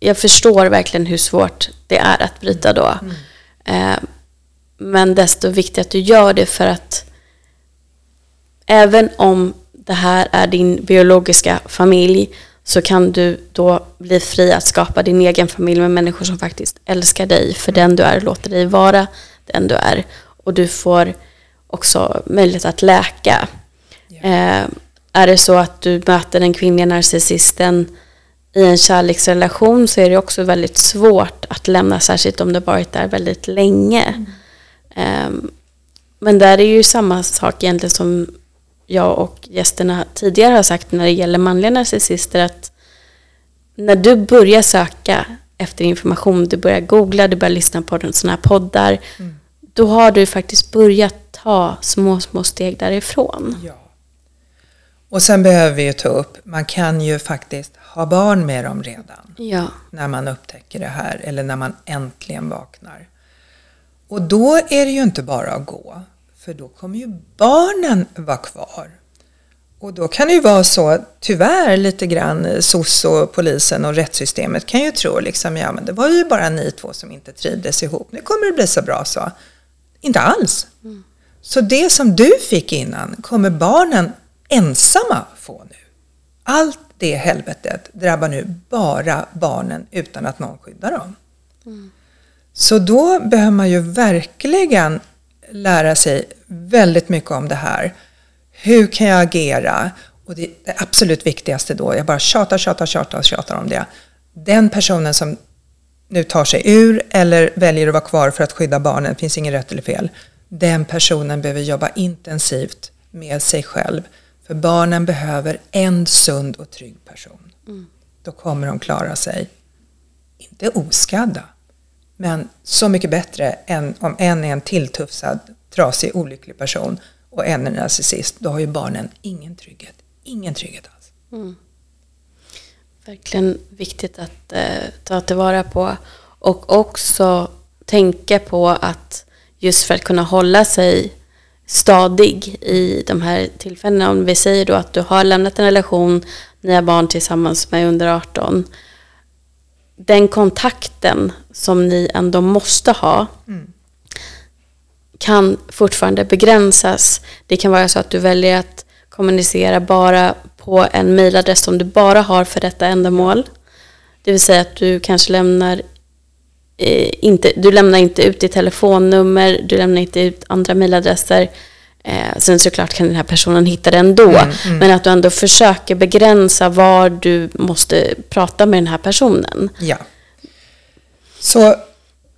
Jag förstår verkligen hur svårt det är att bryta då. Mm. Eh, men desto viktigare att du gör det för att även om det här är din biologiska familj så kan du då bli fri att skapa din egen familj med människor som faktiskt älskar dig för den du är, låter dig vara den du är. Och du får också möjlighet att läka. Yeah. Eh, är det så att du möter den kvinnliga narcissisten i en kärleksrelation så är det också väldigt svårt att lämna, särskilt om du varit där väldigt länge. Mm. Eh, men där är ju samma sak egentligen som jag och gästerna tidigare har sagt när det gäller manliga narcissister att när du börjar söka efter information, du börjar googla, du börjar lyssna på sådana här poddar, mm. då har du faktiskt börjat ta små, små steg därifrån. Ja. Och sen behöver vi ju ta upp, man kan ju faktiskt ha barn med dem redan. Ja. När man upptäcker det här, eller när man äntligen vaknar. Och då är det ju inte bara att gå. För då kommer ju barnen vara kvar. Och då kan det ju vara så, tyvärr lite grann, SOS och polisen och rättssystemet kan ju tro liksom, ja men det var ju bara ni två som inte trivdes ihop, nu kommer det bli så bra så. Inte alls. Mm. Så det som du fick innan kommer barnen ensamma få nu. Allt det helvetet drabbar nu bara barnen utan att någon skyddar dem. Mm. Så då behöver man ju verkligen lära sig väldigt mycket om det här. Hur kan jag agera? Och det, det absolut viktigaste då, jag bara tjatar, tjatar, tjatar, tjatar om det. Den personen som nu tar sig ur eller väljer att vara kvar för att skydda barnen, det finns inget rätt eller fel. Den personen behöver jobba intensivt med sig själv. För barnen behöver en sund och trygg person. Mm. Då kommer de klara sig, inte oskadda, men så mycket bättre än om en är en tilltufsad, trasig, olycklig person och en är narcissist. Då har ju barnen ingen trygghet. Ingen trygghet alls. Mm. Verkligen viktigt att eh, ta tillvara på. Och också tänka på att just för att kunna hålla sig stadig i de här tillfällena. Om vi säger då att du har lämnat en relation, ni har barn tillsammans med under 18 den kontakten som ni ändå måste ha mm. Kan fortfarande begränsas. Det kan vara så att du väljer att kommunicera bara på en mejladress som du bara har för detta ändamål. Det vill säga att du kanske lämnar eh, inte, du lämnar inte ut ditt telefonnummer, du lämnar inte ut andra mejladresser. Eh, sen såklart kan den här personen hitta det ändå, mm, mm. men att du ändå försöker begränsa var du måste prata med den här personen. Ja. Så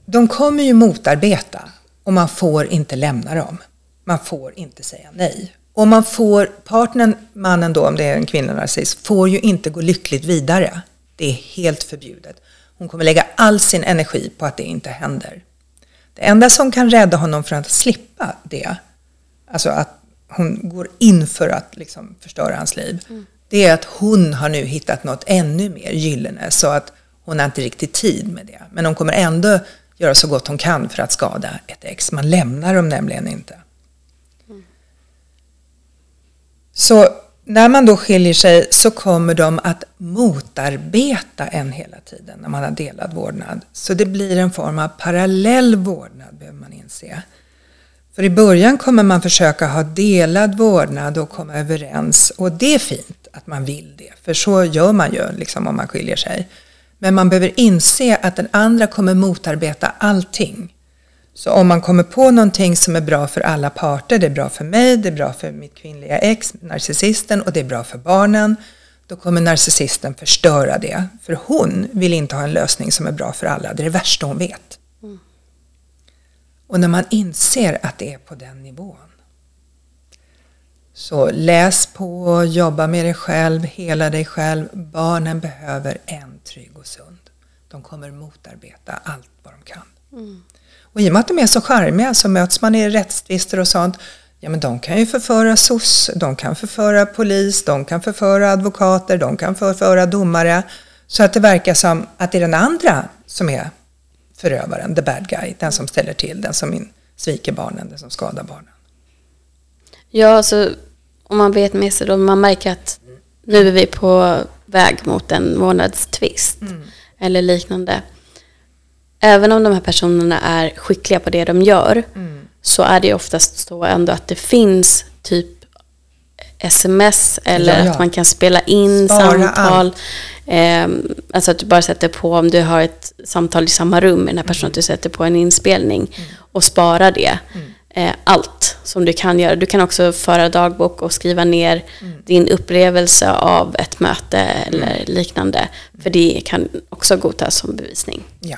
de kommer ju motarbeta och man får inte lämna dem. Man får inte säga nej. Och man får, partnern, mannen då, om det är en kvinna narcissist, får ju inte gå lyckligt vidare. Det är helt förbjudet. Hon kommer lägga all sin energi på att det inte händer. Det enda som kan rädda honom från att slippa det, alltså att hon går in för att liksom förstöra hans liv, mm. det är att hon har nu hittat något ännu mer gyllene så att hon har inte riktigt tid med det. Men hon kommer ändå göra så gott hon kan för att skada ett ex. Man lämnar dem nämligen inte. Mm. Så när man då skiljer sig så kommer de att motarbeta en hela tiden när man har delad vårdnad. Så det blir en form av parallell vårdnad behöver man inse. För i början kommer man försöka ha delad vårdnad och komma överens och det är fint att man vill det, för så gör man ju liksom om man skiljer sig. Men man behöver inse att den andra kommer motarbeta allting. Så om man kommer på någonting som är bra för alla parter, det är bra för mig, det är bra för mitt kvinnliga ex, narcissisten och det är bra för barnen, då kommer narcissisten förstöra det. För hon vill inte ha en lösning som är bra för alla, det är det värsta hon vet. Mm. Och när man inser att det är på den nivån, så läs på, jobba med dig själv, hela dig själv. Barnen behöver en trygg och sund. De kommer motarbeta allt vad de kan. Mm. Och i och med att de är så charmiga så möts man i rättstvister och sånt. Ja men de kan ju förföra SOS, de kan förföra polis, de kan förföra advokater, de kan förföra domare. Så att det verkar som att det är den andra som är förövaren, the bad guy, den som ställer till, den som sviker barnen, den som skadar barnen. Ja, alltså om man vet med sig då, man märker att nu är vi på väg mot en månadstvist mm. eller liknande även om de här personerna är skickliga på det de gör mm. så är det oftast så ändå att det finns typ sms eller ja, ja. att man kan spela in Spara samtal. Eh, alltså att du bara sätter på, om du har ett samtal i samma rum med den här personen, mm. att du sätter på en inspelning mm. och sparar det. Mm. Eh, allt som du kan göra. Du kan också föra dagbok och skriva ner mm. din upplevelse av ett möte eller mm. liknande. För det kan också godtas som bevisning. Ja.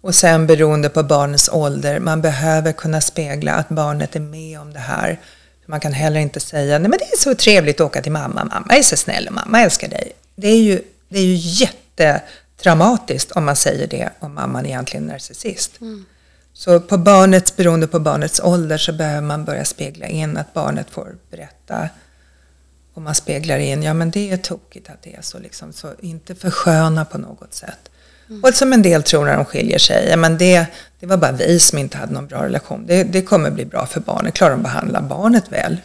Och sen beroende på barnets ålder, man behöver kunna spegla att barnet är med om det här. Man kan heller inte säga, nej men det är så trevligt att åka till mamma, mamma är så snäll och mamma älskar dig. Det är ju, det är ju jättetraumatiskt om man säger det om mamman egentligen är narcissist. Mm. Så på barnets, beroende på barnets ålder så behöver man börja spegla in att barnet får berätta. Och man speglar in, ja men det är tokigt att det är så liksom, så inte försköna på något sätt. Mm. Och som en del tror när de skiljer sig, men det, det var bara vi som inte hade någon bra relation. Det, det kommer bli bra för barnet. Klarar de att behandla barnet väl?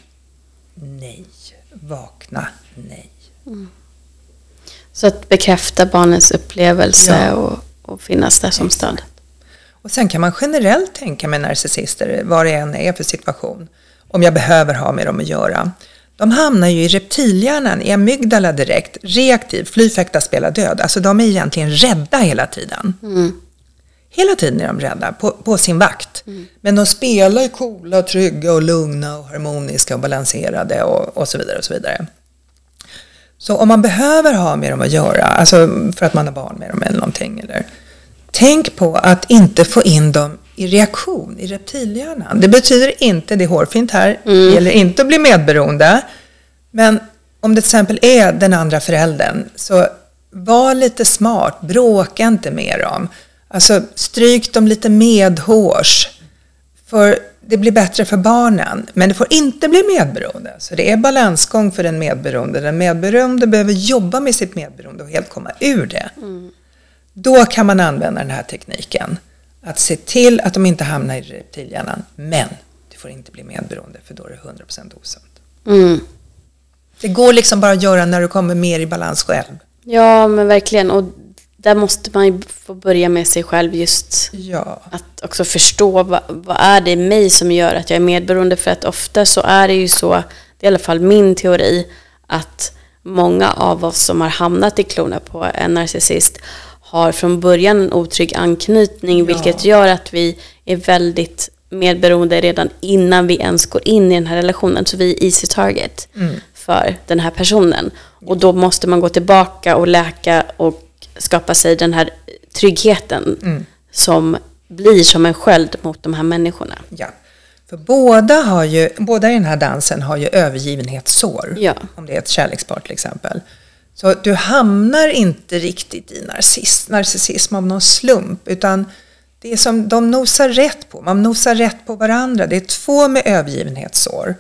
Nej. Vakna. Nej. Mm. Så att bekräfta barnets upplevelse ja. och, och, finnas där som stöd. Och sen kan man generellt tänka med narcissister, vad det än är för situation, om jag behöver ha med dem att göra. De hamnar ju i reptilhjärnan, i amygdala direkt, reaktiv, fly, fäkta, spela, död. Alltså de är egentligen rädda hela tiden. Mm. Hela tiden är de rädda, på, på sin vakt. Mm. Men de spelar ju coola, trygga och lugna och harmoniska och balanserade och, och så vidare och så vidare. Så om man behöver ha med dem att göra, alltså för att man har barn med dem eller någonting, eller, tänk på att inte få in dem i reaktion i reptilhjärnan. Det betyder inte, det är hårfint här, mm. det gäller inte att bli medberoende. Men om det till exempel är den andra föräldern, så var lite smart, bråka inte med dem. Alltså stryk dem lite medhårs. För det blir bättre för barnen, men det får inte bli medberoende. Så det är balansgång för den medberoende. Den medberoende behöver jobba med sitt medberoende och helt komma ur det. Mm. Då kan man använda den här tekniken. Att se till att de inte hamnar i reptilhjärnan. Men det får inte bli medberoende för då är det 100% osunt. Mm. Det går liksom bara att göra när du kommer mer i balans själv. Ja, men verkligen. Och där måste man ju få börja med sig själv just ja. att också förstå vad, vad är det i mig som gör att jag är medberoende. För att ofta så är det ju så, det är i alla fall min teori, att många av oss som har hamnat i klorna på en narcissist har från början en otrygg anknytning, Ja. vilket gör att vi är väldigt medberoende redan innan vi ens går in i den här relationen. Så vi är easy target för den här personen. Och då måste man gå tillbaka och läka och skapa sig den här tryggheten som blir som en sköld mot de här människorna. Ja. För båda, har ju, båda i den här dansen har ju övergivenhetssår. Ja. Om det är ett kärlekspar till exempel. Så du hamnar inte riktigt i narciss, narcissism av någon slump. Utan det är som de nosar rätt på. Man nosar rätt på varandra. Det är två med övergivenhetssår.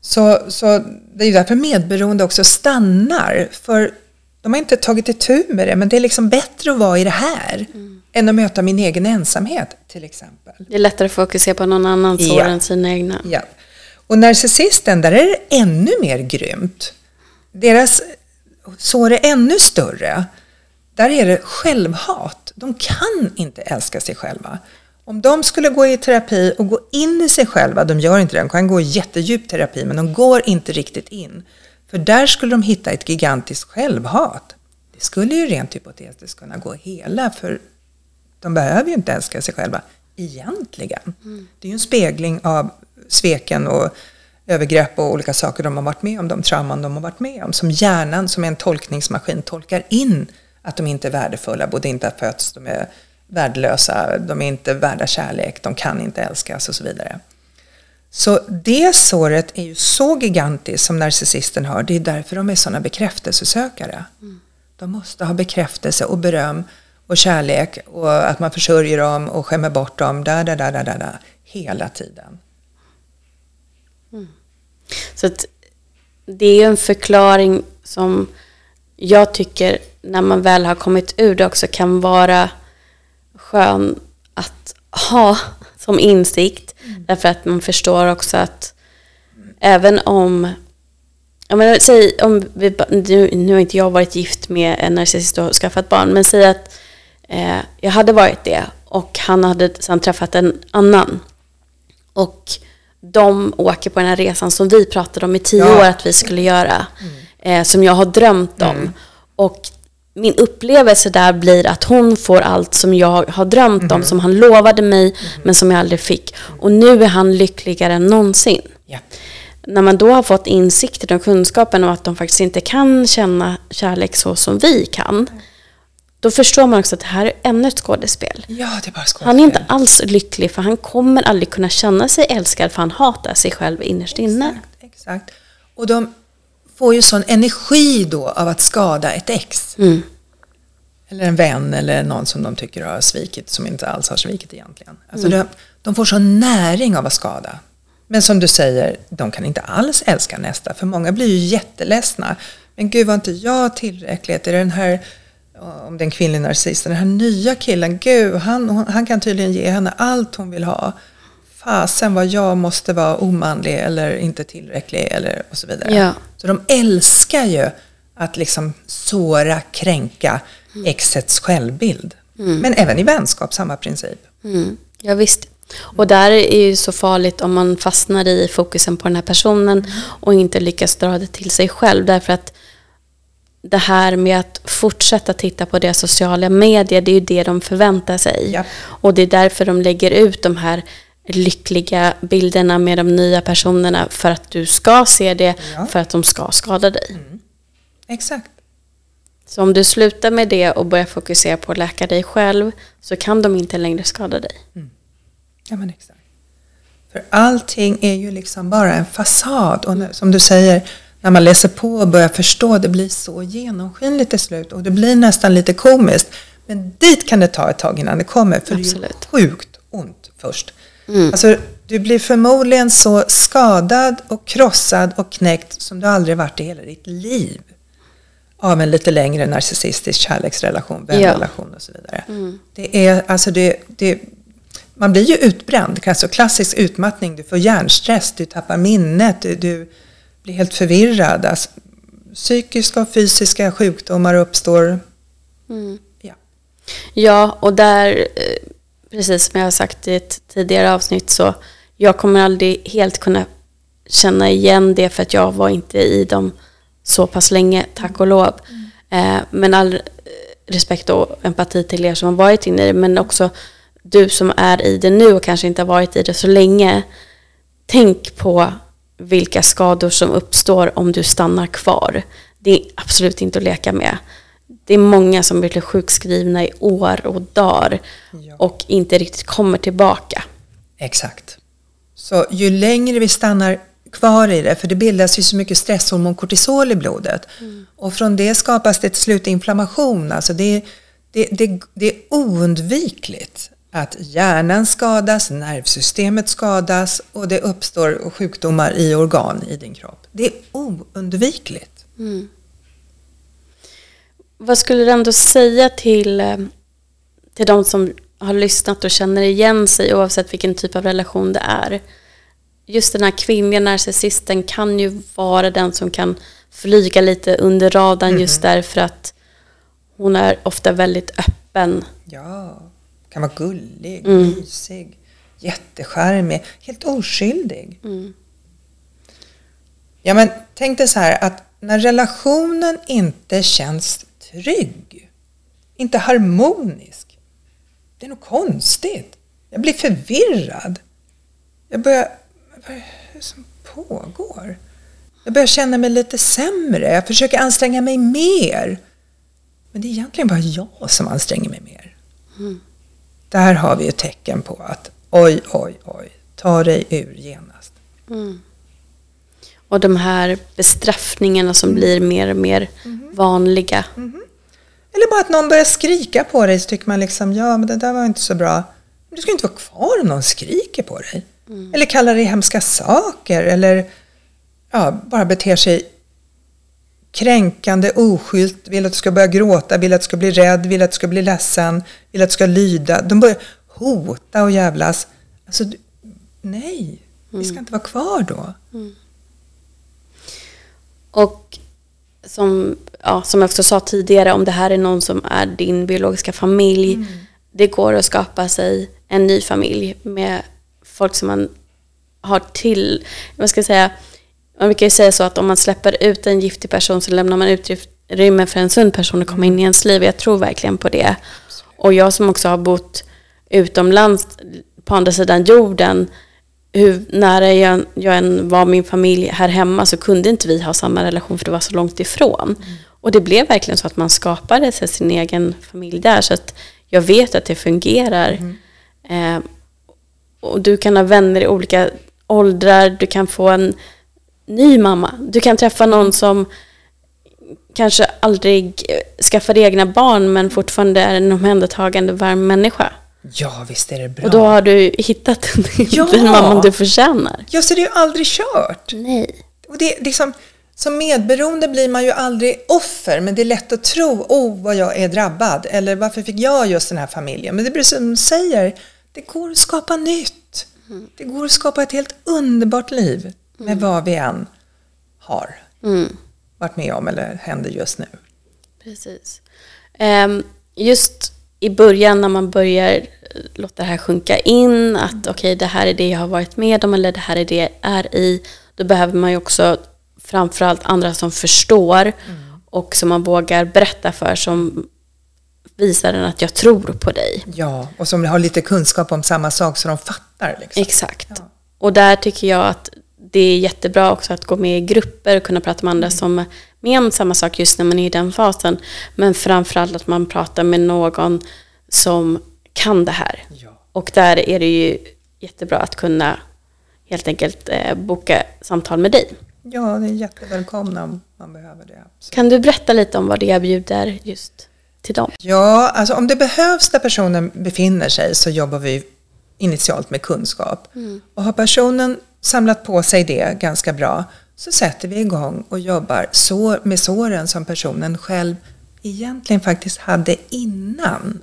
Så, så det är ju därför medberoende också stannar. För de har inte tagit itu med det. Men det är liksom bättre att vara i det här. Än att möta min egen ensamhet till exempel. Det är lättare att fokusera på någon annans Ja. sår än sina egna. Ja. Och narcissisten, där är det ännu mer grymt. Deras sår är ännu större. Där är det självhat. De kan inte älska sig själva. Om de skulle gå i terapi och gå in i sig själva, de gör inte det, de kan gå i jättedjup terapi, men de går inte riktigt in. För där skulle de hitta ett gigantiskt självhat. Det skulle ju rent hypotetiskt kunna gå hela, för de behöver ju inte älska sig själva egentligen. Det är ju en spegling av sveken och övergrepp och olika saker de har varit med om, de trauman de har varit med om. Som hjärnan, som är en tolkningsmaskin, tolkar in att de inte är värdefulla, borde inte ha fötts, de är värdelösa, de är inte värda kärlek, de kan inte älskas och så vidare. Så det såret är ju så gigantiskt som narcissisten har. Det är därför de är sådana bekräftelsesökare. De måste ha bekräftelse och beröm och kärlek och att man försörjer dem och skämmer bort dem där, där, där, där, där, där hela tiden. Så att det är en förklaring som jag tycker när man väl har kommit ur det också kan vara skön att ha som insikt. Därför att man förstår också att även om jag menar, säg om vi, nu, nu har inte jag varit gift med en narcissist och skaffat barn, men säg att eh, jag hade varit det och han hade sen träffat en annan. Och de åker på den här resan som vi pratade om i tio Ja. år att vi skulle göra. Eh, som jag har drömt om. Och min upplevelse där blir att hon får allt som jag har drömt om, som han lovade mig, men som jag aldrig fick. Och nu är han lyckligare än någonsin. Ja. När man då har fått insikten och kunskapen om att de faktiskt inte kan känna kärlek så som vi kan, då förstår man också att det här är ännu ett skådespel. ja, det är bara skådespel. Han är inte alls lycklig för han kommer aldrig kunna känna sig älskad för han hatar sig själv innerst inne. Exakt, exakt. Och de får ju sån energi då av att skada ett ex. Mm. Eller en vän eller någon som de tycker har svikit, som inte alls har svikit egentligen. Alltså Mm. de, de får sån näring av att skada. Men som du säger, de kan inte alls älska nästa. För många blir ju jätteledsna. Men gud, var inte jag tillräckligt? Är det den här, om det är en kvinnlig narcissist, den här nya killen, gud, han, han kan tydligen ge henne allt hon vill ha. Fasen vad jag måste vara omanlig eller inte tillräcklig eller och så vidare. Ja. Så de älskar ju att liksom såra, kränka exets självbild. Men även i vänskap, samma princip. Mm, ja, visst. Och där är ju så farligt om man fastnar i fokusen på den här personen och inte lyckas dra det till sig själv. Därför att det här med att fortsätta titta på deras sociala medier, det är ju det de förväntar sig. Ja. Och det är därför de lägger ut de här lyckliga bilderna med de nya personerna för att du ska se det, Ja. för att de ska skada dig. Exakt. Så om du slutar med det och börjar fokusera på att läka dig själv så kan de inte längre skada dig. Ja, men exakt. För allting är ju liksom bara en fasad. Och som du säger, när man läser på och börjar förstå, det blir så genomskinligt till slut. Och det blir nästan lite komiskt. Men dit kan det ta ett tag innan det kommer. För Absolut. det är ju sjukt ont först. Alltså, du blir förmodligen så skadad och krossad och knäckt som du aldrig varit i hela ditt liv. Av en lite längre narcissistisk kärleksrelation, vänrelation och så vidare. Det är, alltså det, det, man blir ju utbränd, alltså klassisk utmattning. Du får hjärnstress, du tappar minnet, du, du blir helt förvirrad. Alltså, psykiska och fysiska sjukdomar uppstår. Ja. Ja, och där, eh, precis som jag har sagt i ett tidigare avsnitt, så jag kommer aldrig helt kunna känna igen det för att jag var inte i dem så pass länge, tack och lov. Eh, Men all, respekt och empati till er som har varit inne i det, men också du som är i det nu och kanske inte har varit i det så länge. Tänk på vilka skador som uppstår om du stannar kvar. Det är absolut inte att leka med. Det är många som blir sjukskrivna i år och dagar Ja. och inte riktigt kommer tillbaka. Exakt. Så ju längre vi stannar kvar i det, för det bildas ju så mycket stresshormon kortisol i blodet. Och från det skapas det till slut inflammation. Alltså det, det, det, det är oundvikligt att hjärnan skadas, nervsystemet skadas och det uppstår sjukdomar i organ i din kropp. Det är oundvikligt. Vad skulle du ändå säga till, eh, till de som har lyssnat och känner igen sig oavsett vilken typ av relation det är? Just den här kvinnliga narcissisten kan ju vara den som kan flyga lite under radarn just därför att hon är ofta väldigt öppen. Ja, kan vara gullig, mysig, jättecharmig, helt oskyldig. Ja, men tänk dig så här att när relationen inte känns trygg, inte harmonisk, det är något konstigt. Jag blir förvirrad. Jag börjar, vad är det som pågår? Jag börjar känna mig lite sämre. Jag försöker anstränga mig mer. Men det är egentligen bara jag som anstränger mig mer. Där har vi ett tecken på att oj, oj, oj, ta dig ur genast. Och de här bestraffningarna som blir mer och mer vanliga. Eller bara att någon börjar skrika på dig så tycker man liksom, ja men det där var inte så bra. Men du ska inte vara kvar om någon skriker på dig. Eller kallar dig hemska saker eller ja, bara beter sig kränkande, oskylt, vill att du ska börja gråta, vill att du ska bli rädd, vill att du ska bli ledsen, vill att du ska lyda. De börjar hota och jävlas. Alltså, du- nej, vi ska inte vara kvar då. Och som, ja, som jag också sa tidigare, om det här är någon som är din biologiska familj, det går att skapa sig en ny familj med folk som man har till, vad ska jag säga, man brukar ju säga så att om man släpper ut en giftig person så lämnar man utrymme för en sund person att komma in i ens liv. Jag tror verkligen på det. Och jag som också har bott utomlands på andra sidan jorden, hur nära jag, jag än var min familj här hemma så kunde inte vi ha samma relation för det var så långt ifrån. Och det blev verkligen så att man skapade sig sin egen familj där. Så att jag vet att det fungerar. Eh, och du kan ha vänner i olika åldrar, du kan få en ny mamma. Du kan träffa någon som kanske aldrig skaffade egna barn men fortfarande är en omhändertagande varm människa. Ja, visst är det bra. Och då har du hittat den, Ja! den mamman du förtjänar. Ja, så det är ju aldrig kört. Nej. Och det, är som, som medberoende blir man ju aldrig offer, men det är lätt att tro, oh vad jag är drabbad, eller varför fick jag just den här familjen? Men det blir som du säger, det går att skapa nytt. Det går att skapa ett helt underbart liv med vad vi än har Mm. varit med om eller händer just nu. Precis. Ehm, just i början när man börjar eh, låta det här sjunka in, att okej det här är det jag har varit med om eller det här är det jag är i, då behöver man ju också framförallt andra som förstår och som man vågar berätta för som visar en att jag tror på dig. Ja, och som har lite kunskap om samma sak så de fattar. Liksom. Exakt. Ja. Och där tycker jag att det är jättebra också att gå med i grupper och kunna prata med andra som är med om samma sak just när man är i den fasen. Men framförallt att man pratar med någon som kan det här. Ja. Och där är det ju jättebra att kunna helt enkelt eh, boka samtal med dig. ja, det är jättevälkomna om man behöver det. absolut. Kan du berätta lite om vad det erbjuder just till dem? Ja, alltså om det behövs där personen befinner sig så jobbar vi initialt med kunskap. Och har personen samlat på sig det ganska bra så sätter vi igång och jobbar sår, med såren som personen själv egentligen faktiskt hade innan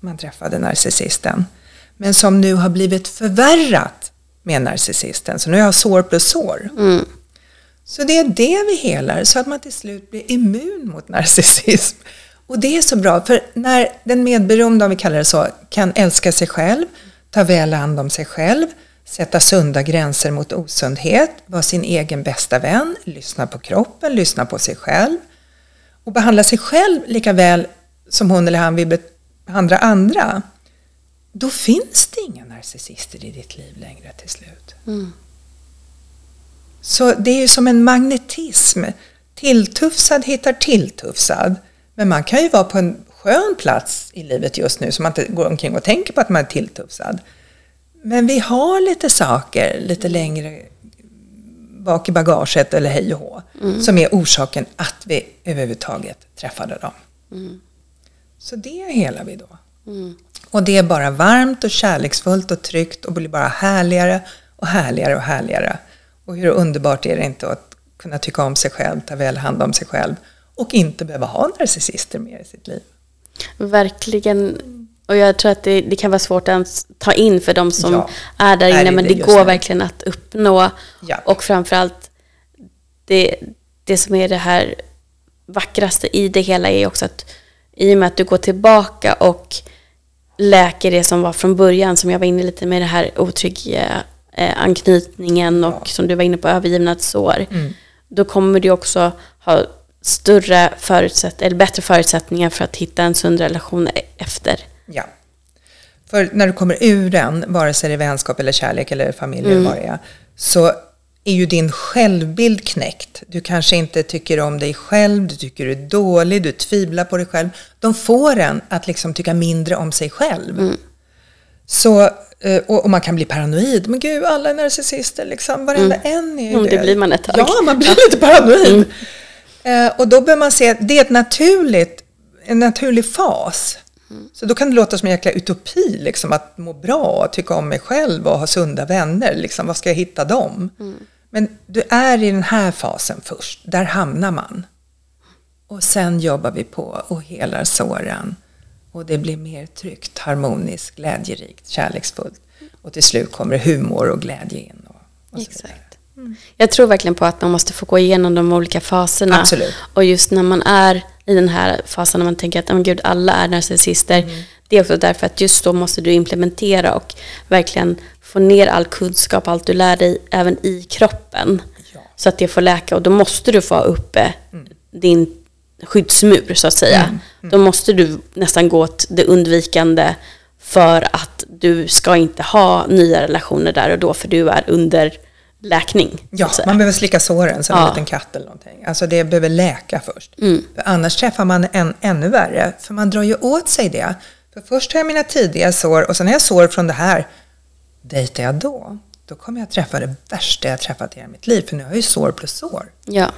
man träffade narcissisten. Men som nu har blivit förvärrat med narcissisten. Så nu har jag sår plus sår. Mm. Så det är det vi helar, så att man till slut blir immun mot narcissism. Och det är så bra, för när den medberoende, om vi kallar det så, kan älska sig själv, ta väl hand om sig själv, sätta sunda gränser mot osundhet, vara sin egen bästa vän, lyssna på kroppen, lyssna på sig själv och behandla sig själv lika väl som hon eller han vill behandla andra, då finns det inga narcissister i ditt liv längre till slut. Mm. Så det är ju som en magnetism. Tilltufsad hittar tilltufsad. Men man kan ju vara på en skön plats i livet just nu så man inte går omkring och tänker på att man är tilltufsad. Men vi har lite saker lite längre bak i bagaget eller hej och hå Mm. som är orsaken att vi överhuvudtaget träffade dem. Mm. Så det helar vi då. Och det är bara varmt och kärleksfullt och tryggt och blir bara härligare och härligare och härligare. Och hur underbart är det inte att kunna tycka om sig själv, ta väl hand om sig själv och inte behöva ha narcissister mer i sitt liv. Verkligen. Och jag tror att det, det kan vara svårt att ta in för de som Ja, är där är inne. Men det det går verkligen att uppnå. Ja. Och framförallt, det, det som är det här vackraste i det hela är också att i och med att du går tillbaka och läker det som var från början, som jag var inne lite med det här otrygga eh, anknytningen och som du var inne på övergivnadssår, Mm. då kommer du också ha större förutsätt eller bättre förutsättningar för att hitta en sund relation efter. Ja. För när du kommer ur den, vare sig det är vänskap eller kärlek eller familj Mm. eller vad det är, så är ju din självbild knäckt. Du kanske inte tycker om dig själv, du tycker du är dålig, du tvivlar på dig själv. De får en att liksom tycka mindre om sig själv. Mm. Så, eh, och, man kan bli paranoid. Men gud, alla är narcissister, liksom. varenda en är ju Mm, det blir man ett tag. Ja, man blir lite paranoid. Eh, och då bör man se att det är ett naturligt, en naturlig fas. Så då kan det låta som en jäkla utopi, liksom, att må bra, och tycka om mig själv och ha sunda vänner. Liksom, var ska jag hitta dem? Men du är i den här fasen först, där hamnar man. Och sen jobbar vi på och helar såren. Och det blir mer tryggt, harmoniskt, glädjerikt, kärleksfullt. Och till slut kommer humor och glädje in. Och, och. Exakt. Jag tror verkligen på att man måste få gå igenom de olika faserna. Absolut. Och just när man är i den här fasen när man tänker att oh, gud, alla är narcissister. Mm. Det är också därför att just då måste du implementera och verkligen få ner all kunskap, allt du lär dig även i kroppen. Ja. Så att det får läka och då måste du få ha uppe din skyddsmur så att säga. Då måste du nästan gå till det undvikande för att du ska inte ha nya relationer där och då för du är under läkning. Ja, man behöver slicka såren som en Ja. liten katt eller någonting. Alltså det behöver läka först. Mm. För annars träffar man en ännu värre, för man drar ju åt sig det. För först har jag mina tidiga sår och sen har jag sår från det här. Dejtar jag då, då kommer jag träffa det värsta jag träffat i hela mitt liv, för nu har jag ju sår plus sår. Ja,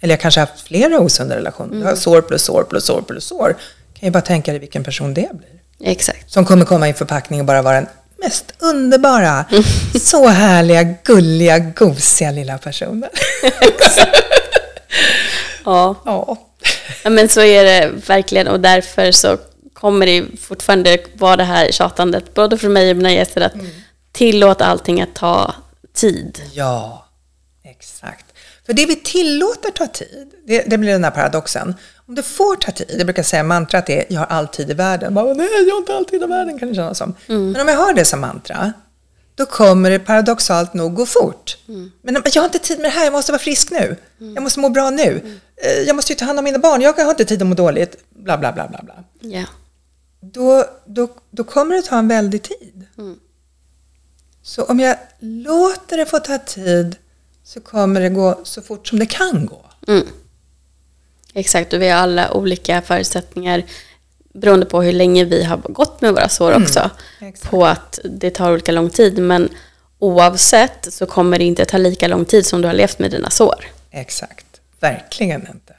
Eller jag kanske har haft flera osunda relationer. Mm. Jag har sår plus sår plus sår plus sår. Kan ju bara tänka dig vilken person det blir. exakt. Som kommer komma i en förpackning och bara vara den mest underbara, Mm. så härliga, gulliga, gosiga lilla personen. Ja. Ja. ja, men så är det verkligen och därför så kommer det fortfarande vara det här tjatandet, både från mig och mina gäster, att tillåta allting att ta tid. Ja, exakt. För det vi tillåter ta tid, det, det blir den här paradoxen. Om det får ta tid, jag brukar säga mantrat är jag har all tid i världen. Bara, Nej, jag har inte all tid i världen kan det kännas som. Men om jag har det som mantra, då kommer det paradoxalt nog gå fort. Men jag har inte tid med det här, jag måste vara frisk nu. Jag måste må bra nu. Eh, Jag måste ju ta hand om mina barn, jag har inte tid att må dåligt. Bla, bla, bla, bla, bla. Ja. Då, då, då kommer det ta en väldig tid. Så om jag låter det få ta tid så kommer det gå så fort som det kan gå. Mm. Exakt, och vi har alla olika förutsättningar beroende på hur länge vi har gått med våra sår också. exakt. På att det tar olika lång tid, men oavsett så kommer det inte ta lika lång tid som du har levt med dina sår. Exakt, verkligen inte.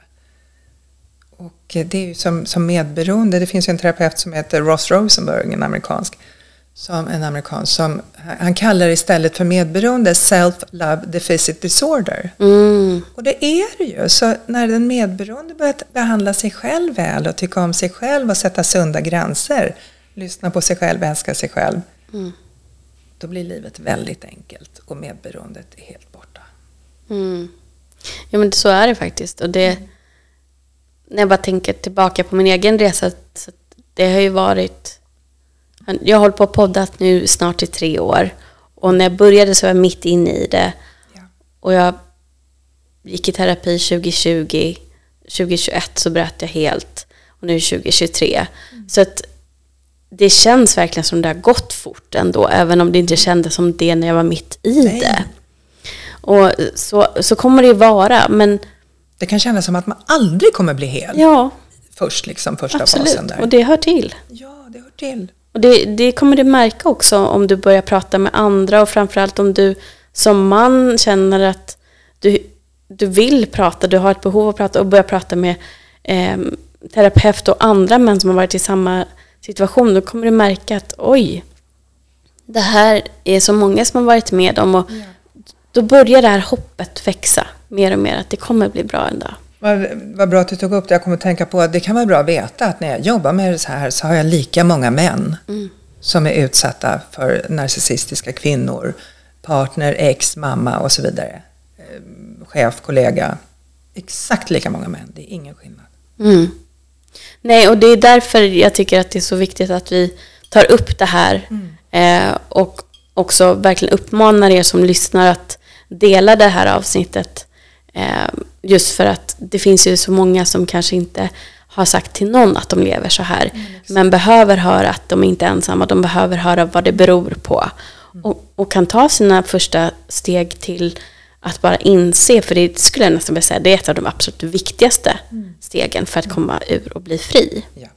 Och det är ju som, som medberoende, det finns ju en terapeut som heter Ross Rosenberg, en amerikansk, som, en amerikan, som han kallar istället för medberoende self-love deficit disorder. Mm. Och det är det ju. Så när den medberoende börjar behandla sig själv väl och tycka om sig själv och sätta sunda gränser, lyssna på sig själv, älska sig själv, då blir livet väldigt enkelt och medberoendet är helt borta. Mm. Ja men så är det faktiskt. Och det, när jag bara tänker tillbaka på min egen resa, så det har ju varit... Jag har hållit på och poddat nu snart i tre år. Och när jag började så var jag mitt inne i det. Ja. Och jag gick i terapi 2020. 2021 så bröt jag helt. och nu 2023. Så att det känns verkligen som det har gått fort ändå, även om det inte kändes som det när jag var mitt i Nej. det. Och så, så kommer det ju vara, men Det kan kännas som att man aldrig kommer bli hel. ja, Först, liksom första fasen absolut. där. Och det hör till. Ja, det hör till. Och det, det kommer du märka också om du börjar prata med andra och framförallt om du som man känner att du, du vill prata, du har ett behov av att prata och börja prata med eh, terapeut och andra män som har varit i samma situation. Då kommer du märka att oj, det här är så många som har varit med om och då börjar det här hoppet växa mer och mer att det kommer bli bra en dag. Vad, vad bra att du tog upp det. Jag kommer att tänka på att det kan vara bra att veta att när jag jobbar med det så här så har jag lika många män som är utsatta för narcissistiska kvinnor, partner, ex, mamma och så vidare. Eh, chef, kollega. Exakt lika många män. Det är ingen skillnad. Mm. Nej, och det är därför jag tycker att det är så viktigt att vi tar upp det här eh, och också verkligen uppmanar er som lyssnar att dela det här avsnittet. Eh, just för att det finns ju så många som kanske inte har sagt till någon att de lever så här. men behöver höra att de inte är ensamma. De behöver höra vad det beror på. Och, och kan ta sina första steg till att bara inse, för det skulle jag nästan vilja säga, det är ett av de absolut viktigaste stegen för att komma ur och bli fri. Ja.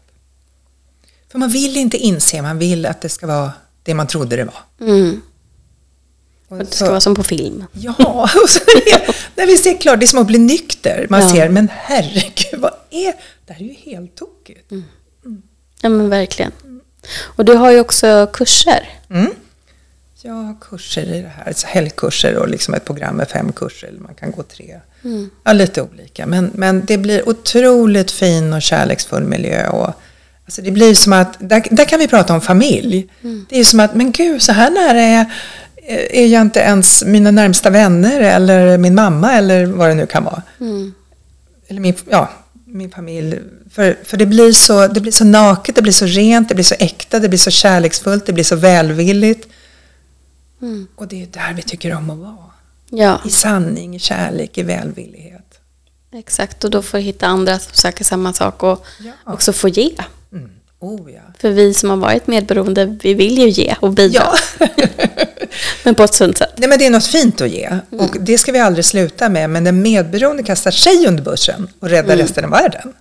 För man vill inte inse, man vill att det ska vara det man trodde det var. Mm. Och det så- ska vara som på film. Ja, och så är, när vi ser klart, det är som att bli nykter. Man Ja. ser, men herregud, vad är det? här är ju helt tokigt. Ja men verkligen. Och du har ju också kurser. Mm. Jag har kurser i det här, alltså helgkurser och liksom ett program med fem kurser, eller man kan gå tre. Ja, lite olika. Men, men det blir otroligt fin och kärleksfull miljö. Och, alltså det blir som att, där, där kan vi prata om familj. Det är som att, men gud, så här nära är, är jag inte ens mina närmsta vänner eller min mamma eller vad det nu kan vara. Eller min, ja, min familj. För, för det, blir så, det blir så naket, det blir så rent, det blir så äkta, det blir så kärleksfullt, det blir så välvilligt. Och det är där vi tycker om att vara. Ja, I sanning, i kärlek, i välvillighet. exakt. Och då får hitta andra som söker samma sak och Ja. också få ge. Mm. Oh ja. För vi som har varit medberoende, vi vill ju ge och bidra. Ja. Men på ett sunt sätt. Nej, men det är något fint att ge. Och det ska vi aldrig sluta med. Men den medberoende kastar sig under bussen och räddar resten av världen.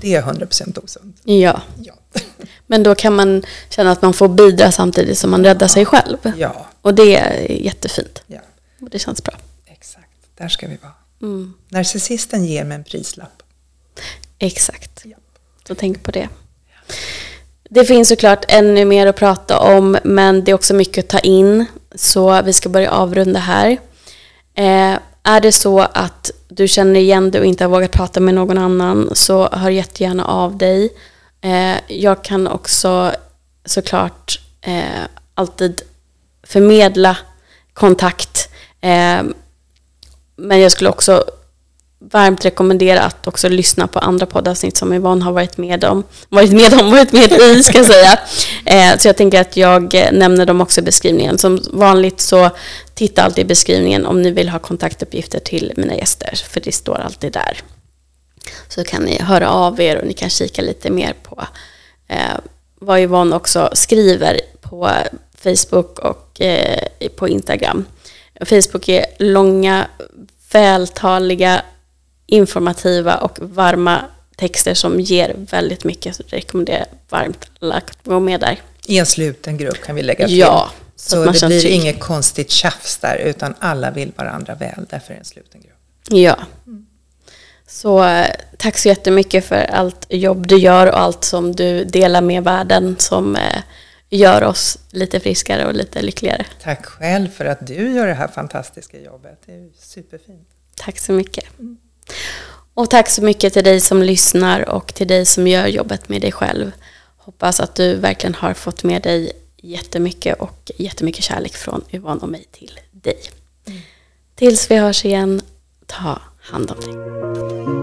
Det är 100% osunt. Ja. Ja. Men då kan man känna att man får bidra samtidigt som man räddar sig själv. ja. Och det är jättefint. ja. Och det känns bra. Exakt. Där ska vi vara. Mm. Narcissisten ger med en prislapp. Exakt. Ja. Så tänk på det. Det finns såklart ännu mer att prata om, men det är också mycket att ta in. Så vi ska börja avrunda här. Eh, är det så att du känner igen dig och inte har vågat prata med någon annan, så hör jättegärna av dig. Eh, jag kan också såklart eh, alltid förmedla kontakt. Eh, men jag skulle också varmt rekommendera att också lyssna på andra poddavsnitt som Yvonne har varit med om, varit med om, varit med i ska jag säga. Eh, så jag tänker att jag eh, nämner dem också i beskrivningen. Som vanligt så titta alltid i beskrivningen om ni vill ha kontaktuppgifter till mina gäster, för det står alltid där. Så kan ni höra av er och ni kan kika lite mer på eh, vad Yvonne också skriver på Facebook och eh, på Instagram. Facebook är långa, vältaliga, informativa och varma texter som ger väldigt mycket. Så rekommenderar varmt alla att gå med där. I en sluten grupp kan vi lägga till. Ja, så så det blir trygg. inget konstigt tjafs där, utan alla vill varandra väl. Därför är det en sluten grupp. Ja. Så eh, tack så jättemycket för allt jobb du gör och allt som du delar med världen som eh, gör oss lite friskare och lite lyckligare. Tack själv för att du gör det här fantastiska jobbet. Det är superfint. Tack så mycket. Och tack så mycket till dig som lyssnar och till dig som gör jobbet med dig själv. Hoppas att du verkligen har fått med dig jättemycket och jättemycket kärlek från Yvonne och mig till dig. Tills vi hörs igen, ta hand om dig.